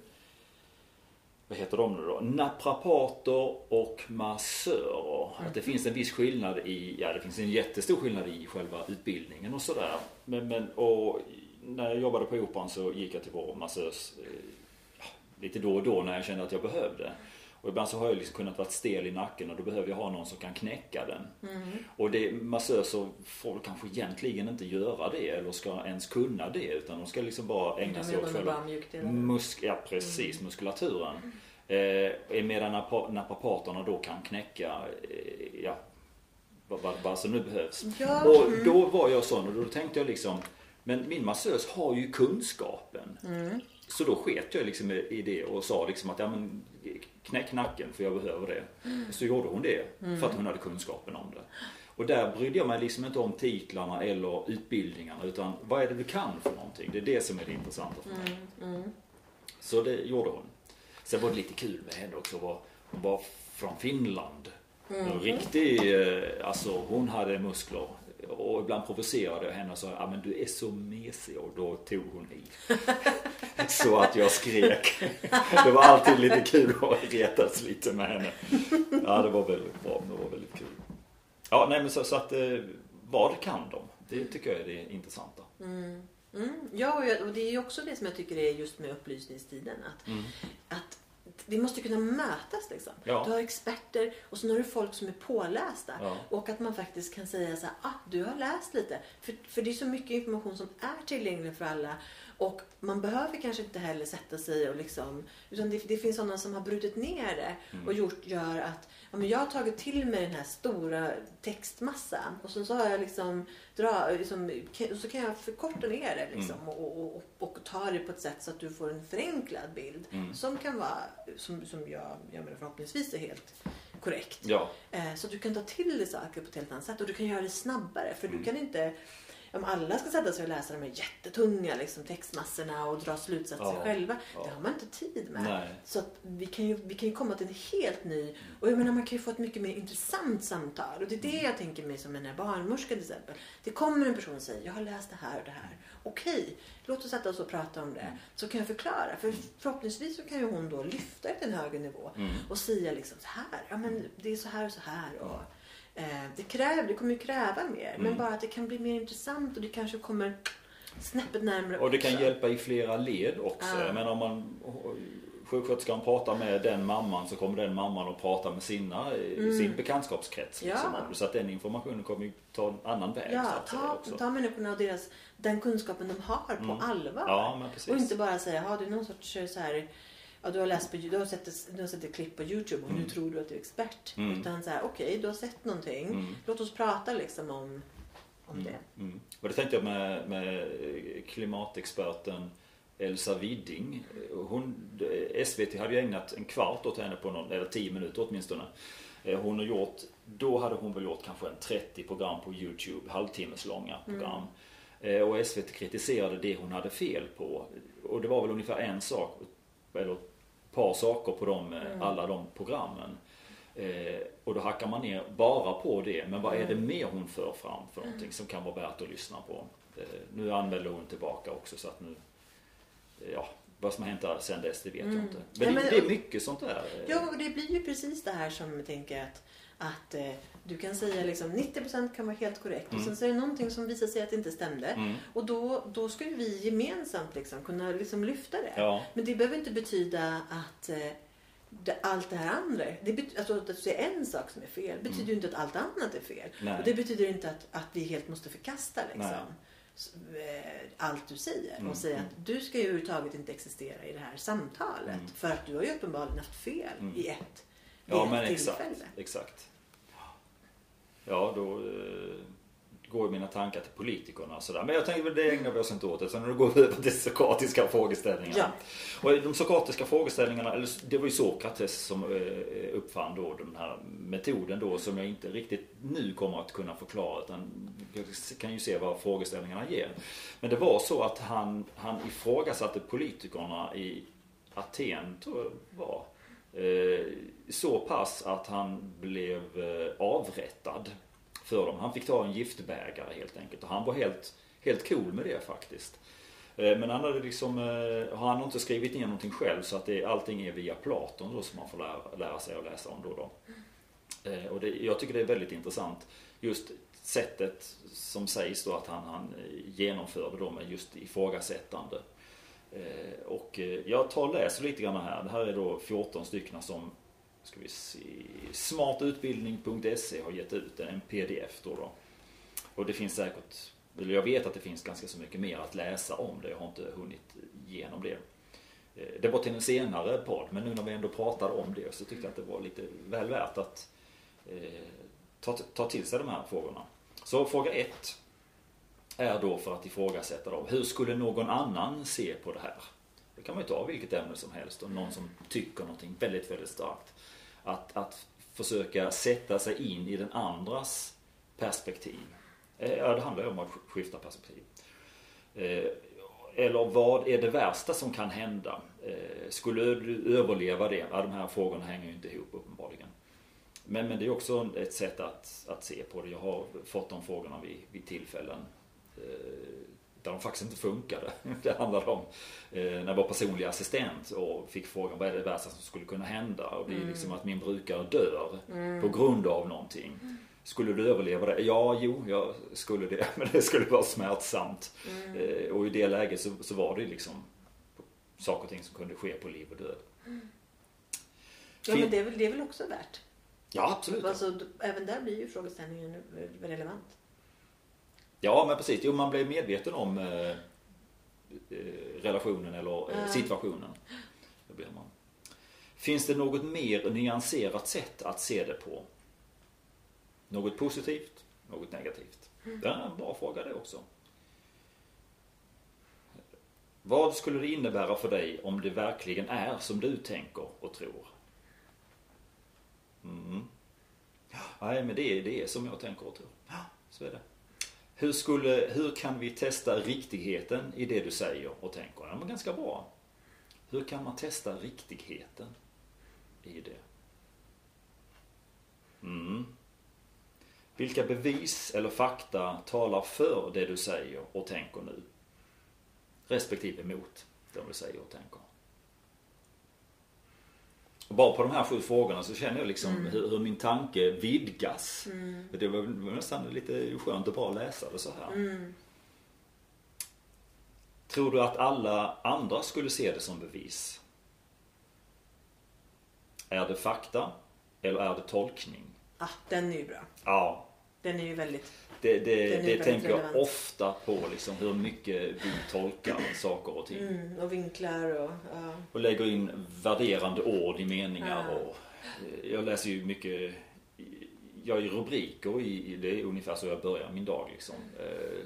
vad heter de nu då? Naprapater och massörer. Att det finns en viss skillnad i, ja det finns en jättestor skillnad i själva utbildningen och sådär. Men, men och när jag jobbade på Operan så gick jag till vår massös eh, lite då och då när jag kände att jag behövde. Och ibland så har jag liksom kunnat vara stel i nacken och då behöver jag ha någon som kan knäcka den. Mm. Och det, massöser får kanske egentligen inte göra det eller ska ens kunna det utan de ska liksom bara ägna sig åt själva musk, ja, precis, muskulaturen. Eh, medan naprapaterna då kan knäcka eh, ja, vad, vad, vad som nu behövs. Ja, Och mm. då var jag sån och då tänkte jag liksom Men min massös har ju kunskapen. Mm. Så då sket jag liksom i det och sa liksom att ja men knäck nacken för jag behöver det. Mm. Så gjorde hon det för att hon hade kunskapen om det. Och där brydde jag mig liksom inte om titlarna eller utbildningarna utan vad är det du kan för någonting? Det är det som är det intressanta för mig. Mm. Så det gjorde hon. Sen var det lite kul med henne också. Var, hon var från Finland. En riktig, eh, alltså hon hade muskler. Och ibland provocerade jag henne och sa, ja men du är så mesig och då tog hon i. (laughs) så att jag skrek. Det var alltid lite kul att retas lite med henne. Ja det var väldigt bra, det var väldigt kul. Ja nej men så, så att, eh, vad kan de? Det tycker jag är det intressanta. Mm. Ja, och jag- och det är ju också det som jag tycker är just med upplysningstiden. Att, Mm. att det måste kunna mötas liksom. Ja. Du har experter och så har du folk som är pålästa. Ja. Och att man faktiskt kan säga så här, ah, du har läst lite. För, för det är så mycket information som är tillgänglig för alla. Och man behöver kanske inte heller sätta sig och liksom, utan det, det finns sådana som har brutit ner det och gjort, gör att ja, men jag har tagit till mig den här stora textmassan och sen så har jag liksom, dra, liksom så kan jag förkorta ner det liksom och, och, och, och ta det på ett sätt så att du får en förenklad bild som kan vara, som, som jag, jag menar förhoppningsvis är helt korrekt. Ja, Eh, Så att du kan ta till dig saker på ett helt annat sätt och du kan göra det snabbare. För du kan inte, om alla ska sätta sig och läsa de här jättetunga liksom, textmassorna och dra slutsatser Ja, själva. ja. Det har man inte tid med. Nej. Så att vi, kan ju, vi kan ju komma till en helt ny, och jag menar man kan ju få ett mycket mer intressant samtal. Och det är det jag tänker mig som den här barnmorskan till exempel. Det kommer en person och säger, jag har läst det här och det här. Okej, låt oss sätta oss och prata om det. Så kan jag förklara. För förhoppningsvis så kan ju hon då lyfta till en högre nivå. Och säga liksom så här, ja men det är så här och så här. Och, det, kräver, det kommer ju kräva mer. Men bara att det kan bli mer intressant och det kanske kommer snäppet närmare Och det kan också. hjälpa i flera led också. Jag menar om man sjuksköterskan pratar med den mamman så kommer den mamman att prata med sina, sin bekantskapskrets. Mm. Ja. Liksom. Så att den informationen kommer ju ta en annan väg. så Ja, säga, ta, också. ta människorna och deras, den kunskapen de har på allvar. Ja, men och inte bara säga, ja du någon sorts eh, så här, ja du har läst på, du har sett, ett- du har sett ett klipp på Youtube och nu tror du att du är expert. Mm. Utan så här, okej du har sett någonting, Mm. låt oss prata liksom om, om det. Mm. Och det tänkte jag med, med klimatexperten Elsa Widding. Hon, SVT hade ju ägnat en kvart åt henne på någon, eller tio minuter åtminstone. Eh, Hon har gjort, då hade hon väl gjort kanske en 30 program på Youtube, halvtimmes långa program. Eh, Och SVT kritiserade det hon hade fel på. Och det var väl ungefär en sak, eller ett par saker på de, eh, alla de programmen. Eh, och då hackar man ner bara på det. Men vad är det mer hon för fram för någonting som kan vara värt att lyssna på? Eh, nu anmäler hon tillbaka också så att nu, eh, ja, vad som har hänt där sen dess det vet jag inte. Men, Ja, det, men- det är mycket sånt där. eh, Ja, och det blir ju precis det här som jag tänker att, att eh, du kan säga liksom 90% kan vara helt korrekt och sen så är det någonting som visar sig att det inte stämde. Mm. Och då, då ska ju vi gemensamt liksom kunna liksom lyfta det. Ja. Men det behöver inte betyda att eh, det, allt det här andra, det bet, alltså att du säger en sak som är fel betyder ju inte att allt annat är fel. Mm. Nej. Och det betyder inte att, att vi helt måste förkasta liksom, eh, allt du säger Mm, och säga att du ska ju överhuvudtaget inte existera i det här samtalet för att du har ju uppenbarligen haft fel i ett, Mm. Ja ett men exakt. tillfälle. exakt. Ja då eh, går ju mina tankar till politikerna och sådär. Men jag tänker väl det ägnar vi oss inte åt. Utan nu går vi över till sokratiska frågeställningar. Ja. Och de sokratiska frågeställningarna, eller det var ju Sokrates som eh, uppfann då den här metoden då som jag inte riktigt nu kommer att kunna förklara. Utan jag kan ju se vad frågeställningarna ger. Men det var så att han, han ifrågasatte politikerna i Aten, tror jag det var. Eh, så pass att han blev eh, avrättad för dem. Han fick ta en giftbägare helt enkelt. Och han var helt, helt cool med det faktiskt. Eh, men han hade liksom, han har inte skrivit ner någonting själv så att det, allting är via Platon då som man får lära, lära sig att läsa om då. då. Och det, jag tycker det är väldigt intressant just sättet som sägs då att han, han genomförde då med just ifrågasättande. Mm. Eh, och eh, jag tar och läser lite grann här. Det här är då 14 stycken som ska vi se, smartutbildning.se har gett ut en pdf då, då. Och det finns säkert, eller jag vet att det finns ganska så mycket mer att läsa om det. Jag har inte hunnit igenom det. Eh, det var till en senare podd, men nu när vi ändå pratade om det så tyckte jag att det var lite väl värt att eh, ta, ta till sig de här frågorna. Så fråga 1 är då för att ifrågasätta dem. Hur skulle någon annan se på det här? Det kan man ju ta vilket ämne som helst och någon som tycker någonting väldigt, väldigt starkt. Att, att försöka sätta sig in i den andras perspektiv. Eh, ja, det handlar ju om att skifta perspektiv. Eh, eller vad är det värsta som kan hända? Eh, skulle du överleva det? Ja, de här frågorna hänger ju inte ihop uppenbarligen. Men, men det är också ett sätt att, att se på det. Jag har fått de frågorna vid, vid tillfällen där de faktiskt inte funkade. (laughs) Det handlade om när jag var personlig assistent och fick frågan vad är det värsta som skulle kunna hända? Och det är liksom att min brukare dör mm. på grund av någonting. Skulle du överleva det? Ja, jo, jag skulle det. (laughs) Men det skulle vara smärtsamt. Mm. Eh, och i det läget så, så, var det liksom saker och ting som kunde ske på liv och död. Mm. Ja, men det är, väl, det är väl också värt? Ja, absolut. Alltså, även där blir ju frågeställningen relevant. Ja, men precis. Jo, man blir medveten om eh, eh relationen eller eh, situationen. Det blir man. Finns det något mer nyanserat sätt att se det på? Något positivt, något negativt. Det är en bra fråga det också. Vad skulle det innebära för dig om det verkligen är som du tänker och tror? Mm. Nej, men det är, det är som jag tänker och tror. Så är det. Hur, skulle, hur kan vi testa riktigheten i det du säger och tänker? Ja, men ganska bra. Hur kan man testa riktigheten i det? Mm. Vilka bevis eller fakta talar för det du säger och tänker nu? Respektive emot det du säger och tänker. Bara på de här sju frågorna så känner jag liksom mm. hur, hur, min tanke vidgas. Mm. Det var, var nästan lite skönt att bara läsa det så här. Mm. Tror du att alla andra skulle se det som bevis? Är det fakta eller är det tolkning? Ah, den är ju bra. Ja, den är ju väldigt det, det, det väldigt tänker relevant. jag ofta på, liksom, hur mycket vi tolkar saker och ting. Mm, och vinklar och... Ja. Och lägger in värderande ord i meningar. Ja. Och, jag läser ju mycket, jag gör rubriker i, det är ungefär så jag börjar min dag. Liksom. Eh,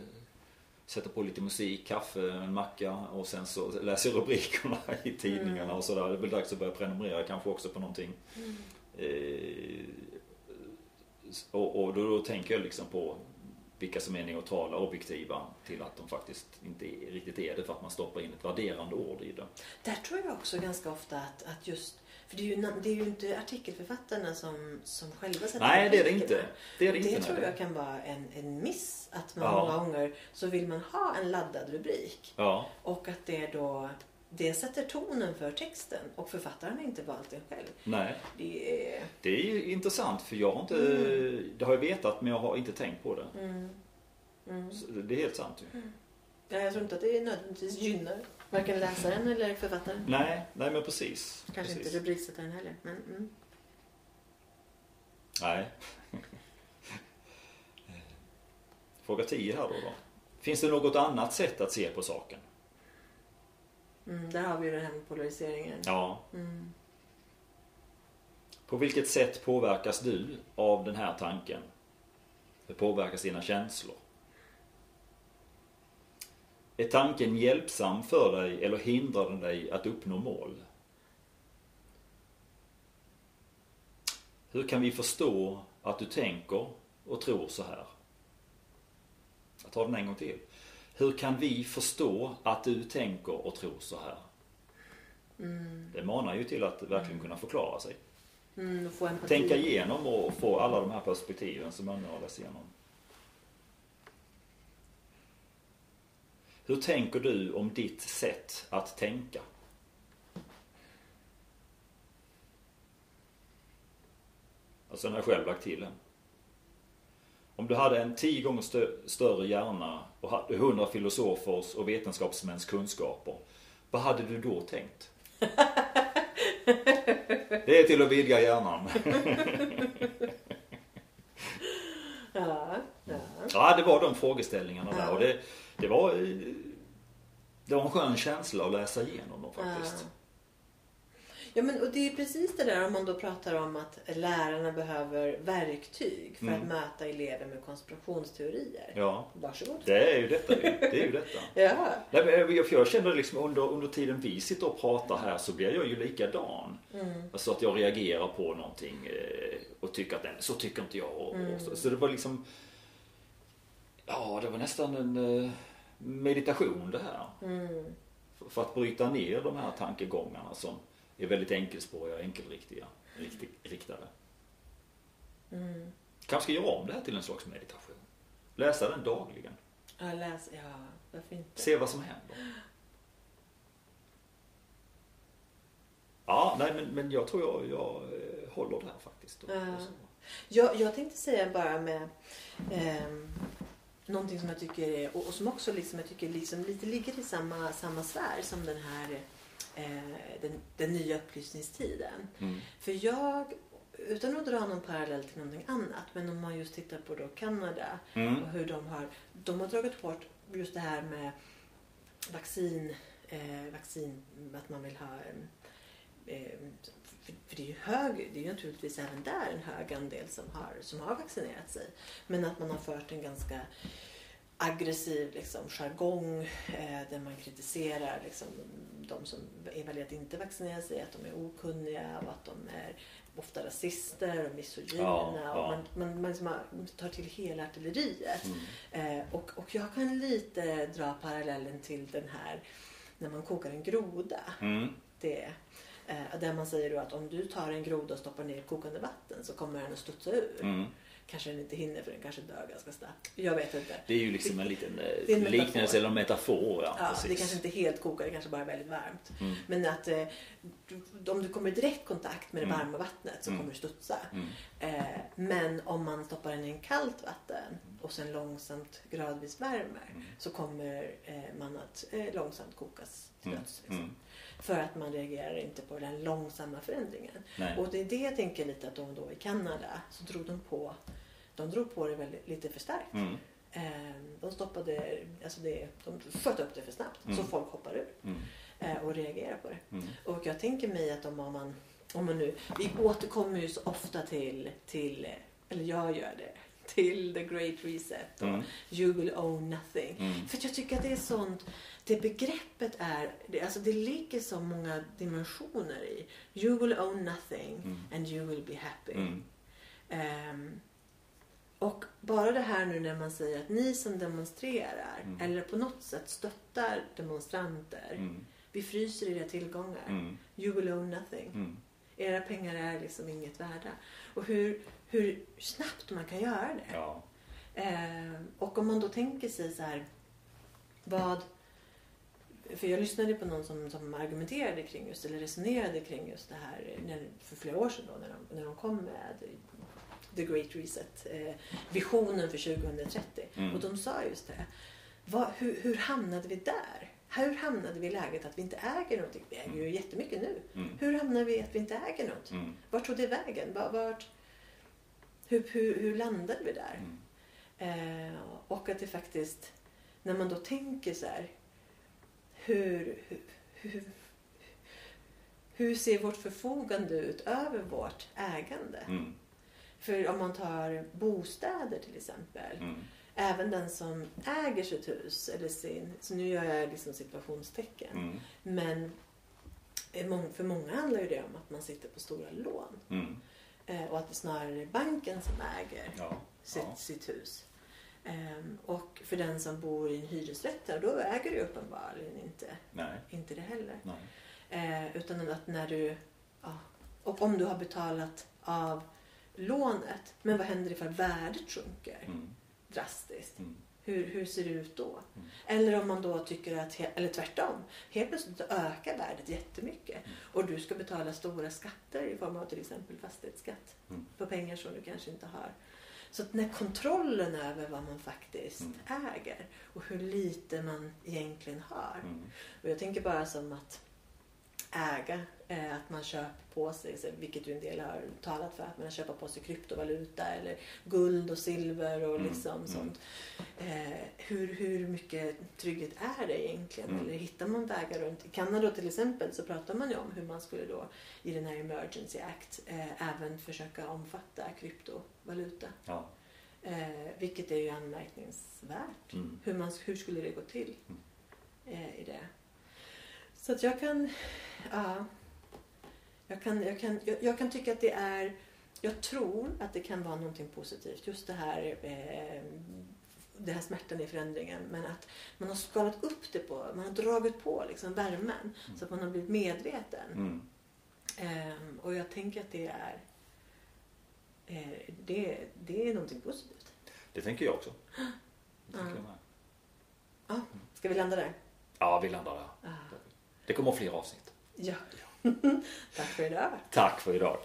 sätter på lite musik, kaffe, en macka och sen så läser jag rubrikerna i tidningarna mm. och sådär. Det är väl dags att börja prenumerera kanske också på någonting. Mm. Eh, och, och då, då, tänker jag liksom på vilka som är neutrala och objektiva till att de faktiskt inte riktigt är det för att man stoppar in ett värderande ord i det. Där tror jag också ganska ofta att, att just för det är, ju, det är ju inte artikelförfattarna som, som själva sätter Nej, det är det inte. Det, är det, det inte tror jag kan vara en, en miss. Att man ja. många gånger så vill man ha en laddad rubrik. Ja. Och att det då det sätter tonen för texten och författaren har inte valt den själv. Nej. Det är, det är intressant för jag har inte, mm. det har jag vetat men jag har inte tänkt på det. Mm. Mm. det är helt sant ju. Mm. Ja, jag tror inte att det nödvändigtvis gynnar varken läsaren eller författaren. Nej, nej men precis. Kanske precis. inte rubriksättaren heller. Men, mm. Nej. (laughs) Fråga 10 här då, då. Finns det något annat sätt att se på saken? Mm, där har vi ju den här polariseringen. Ja. Mm. På vilket sätt påverkas du av den här tanken? Hur påverkas dina känslor? Är tanken hjälpsam för dig eller hindrar den dig att uppnå mål? Hur kan vi förstå att du tänker och tror så här? Jag tar den en gång till. Hur kan vi förstå att du tänker och tror så här? Mm. Det manar ju till att verkligen kunna förklara sig. Mm, Tänka igenom och få alla de här perspektiven som man har läst igenom. Hur tänker du om ditt sätt att tänka? Alltså när jag själv lagt till en. Om du hade en tio gånger stö större hjärna och hade hundra filosofers och vetenskapsmäns kunskaper. Vad hade du då tänkt? (laughs) Det är till att vidga hjärnan. (laughs) ja, ja. ja, det var de frågeställningarna där. Och det, det, var, det var en skön känsla att läsa igenom dem faktiskt. Ja, men, och det är precis det där om man då pratar om att lärarna behöver verktyg för Mm. att möta elever med konspirationsteorier. Ja, Varsågod. det är ju detta. Det är ju detta. (laughs) Ja. Nej, men jag, för jag känner liksom under, under tiden vi sitter och pratar här så blir jag ju likadan. Mm. Alltså att jag reagerar på någonting eh, och tycker att nej, så tycker inte jag. Och, Mm. och så, så det var liksom Ja, det var nästan en eh, meditation det här. Mm. För att bryta ner de här tankegångarna som är väldigt enkelspåriga och enkelriktiga. Riktade. Mm. Kanske göra om det här till en slags meditation. Läsa den dagligen. Ja, läs. Ja, varför inte? Se vad som händer. Ja, nej men, men jag tror jag, jag eh, håller det här faktiskt. Och, Ja. och. Jag, jag tänkte säga bara med ehm, någonting som jag tycker är, och, och som också liksom, jag tycker liksom lite ligger i samma, samma sfär som den här eh, den, den nya upplysningstiden. Mm. För jag, utan att dra någon parallell till någonting annat, men om man just tittar på då Kanada Mm. och hur de har, de har dragit hårt just det här med vaccin, eh, vaccin att man vill ha eh, för, för det är ju hög, det är ju naturligtvis även där en hög andel som har, som har vaccinerat sig. Men att man har fört en ganska aggressiv liksom, jargong eh, där man kritiserar liksom, de som är väljer att inte vaccinera sig, att de är okunniga och att de är ofta rasister och misogyna. Ja, ja. Och man, man, man liksom har- tar till hela artilleriet. Mm. Eh, och, och jag kan lite dra parallellen till den här när man kokar en groda. Mm. Det, eh, där man säger då att om du tar en groda och stoppar ner i kokande vatten så kommer den att studsa ur. Mm. Kanske den inte hinner för den kanske dör ganska snabbt. Jag vet inte. Det är ju liksom en liten eh, en liknelse eller en metafor. Ja, Ja, det kanske inte helt kokar, det kanske bara är väldigt varmt. Mm. Men att eh, om du kommer i direkt kontakt med det Mm. varma vattnet så Mm. kommer du studsa. Mm. Eh, men om man stoppar den i en kallt vatten och sen långsamt gradvis värmer Mm. så kommer eh, man att långsamt kokas till Mm. döds. Liksom. Mm. För att man reagerar inte på den långsamma förändringen. Nej. Och det är det jag tänker lite att de då i Kanada så drog de på de drog på det väldigt, lite för starkt. Mm. Eh, de stoppade, alltså det, de sköt upp det för snabbt så Mm. folk hoppar ur Mm. eh, och reagerar på det. Mm. Och jag tänker mig att om man, om man nu, vi återkommer ju så ofta till, till, eller jag gör det, till the great reset och Mm. you will own nothing. Mm. För jag tycker att det är sånt, det begreppet är, det, alltså det ligger så många dimensioner i. You will own nothing Mm. and you will be happy. Mm. Och bara det här nu när man säger att ni som demonstrerar Mm. eller på något sätt stöttar demonstranter. Mm. Vi fryser era tillgångar. Mm. You will own nothing. Mm. Era pengar är liksom inget värda. Och hur, hur snabbt man kan göra det. Ja. Ehm, och om man då tänker sig så här. Vad... För jag lyssnade på någon som, som argumenterade kring just, eller resonerade kring just det här när, för flera år sedan då när de, när de kom med The Great Reset, eh, visionen för 2030. Mm. Och de sa just det. Vad, hur, hur hamnade vi där? Hur hamnade vi i läget att vi inte äger någonting? Vi äger ju jättemycket nu. Mm. Hur hamnade vi att vi inte äger något? Mm. Vart tog det vägen? Vart, hur, hur, hur landade vi där? Mm. Eh, och att det faktiskt, när man då tänker så här, hur, hur, hur, hur ser vårt förfogande ut över vårt ägande? Mm. För om man tar bostäder till exempel, Mm. även den som äger sitt hus, eller sin, så nu gör jag liksom situationstecken, Mm. men för många handlar ju det om att man sitter på stora lån. Mm. Eh, och att det snarare är banken som äger Ja. sitt, Ja. sitt hus. Ehm, och för den som bor i en hyresrätt, då äger du uppenbarligen inte, Nej. inte det heller. Nej. Eh, utan att när du, ja, och om du har betalat av lånet, men vad händer ifall värdet sjunker Mm. drastiskt? Mm. Hur, hur ser det ut då? Mm. Eller om man då tycker att, eller tvärtom, helt plötsligt ökar värdet jättemycket Mm. och du ska betala stora skatter i form av till exempel fastighetsskatt Mm. på pengar som du kanske inte har. Så att när kontrollen över vad man faktiskt Mm. äger och hur lite man egentligen har. Mm. Och jag tänker bara som att äga att man köper på sig, vilket ju en del har talat för, att man köper på sig kryptovaluta eller guld och silver och Mm, liksom mm. sånt. Eh, hur, hur mycket trygghet är det egentligen? Mm. Eller hittar man vägar runt? I Kanada till exempel så pratar man ju om hur man skulle då i den här Emergency Act eh, även försöka omfatta kryptovaluta. Ja. Eh, vilket är ju anmärkningsvärt. Mm. Hur, man, hur skulle det gå till Mm. eh, i det? Så att jag kan... Ja, jag, kan jag, kan, jag, jag kan tycka att det är... Jag tror att det kan vara någonting positivt. Just det här, eh, det här smärtan i förändringen. Men att man har skalat upp det på, man har dragit på liksom värmen. Så att man har blivit medveten. Mm. Ehm, och jag tänker att det är... Eh, det, det är någonting positivt. Det tänker jag också. (gasps) Det Ja. tänker jag med. Ja, ska vi landa där? Ja, vi landar där. Ah, Det kommer fler avsnitt. ja. Tack för idag. Tack för idag.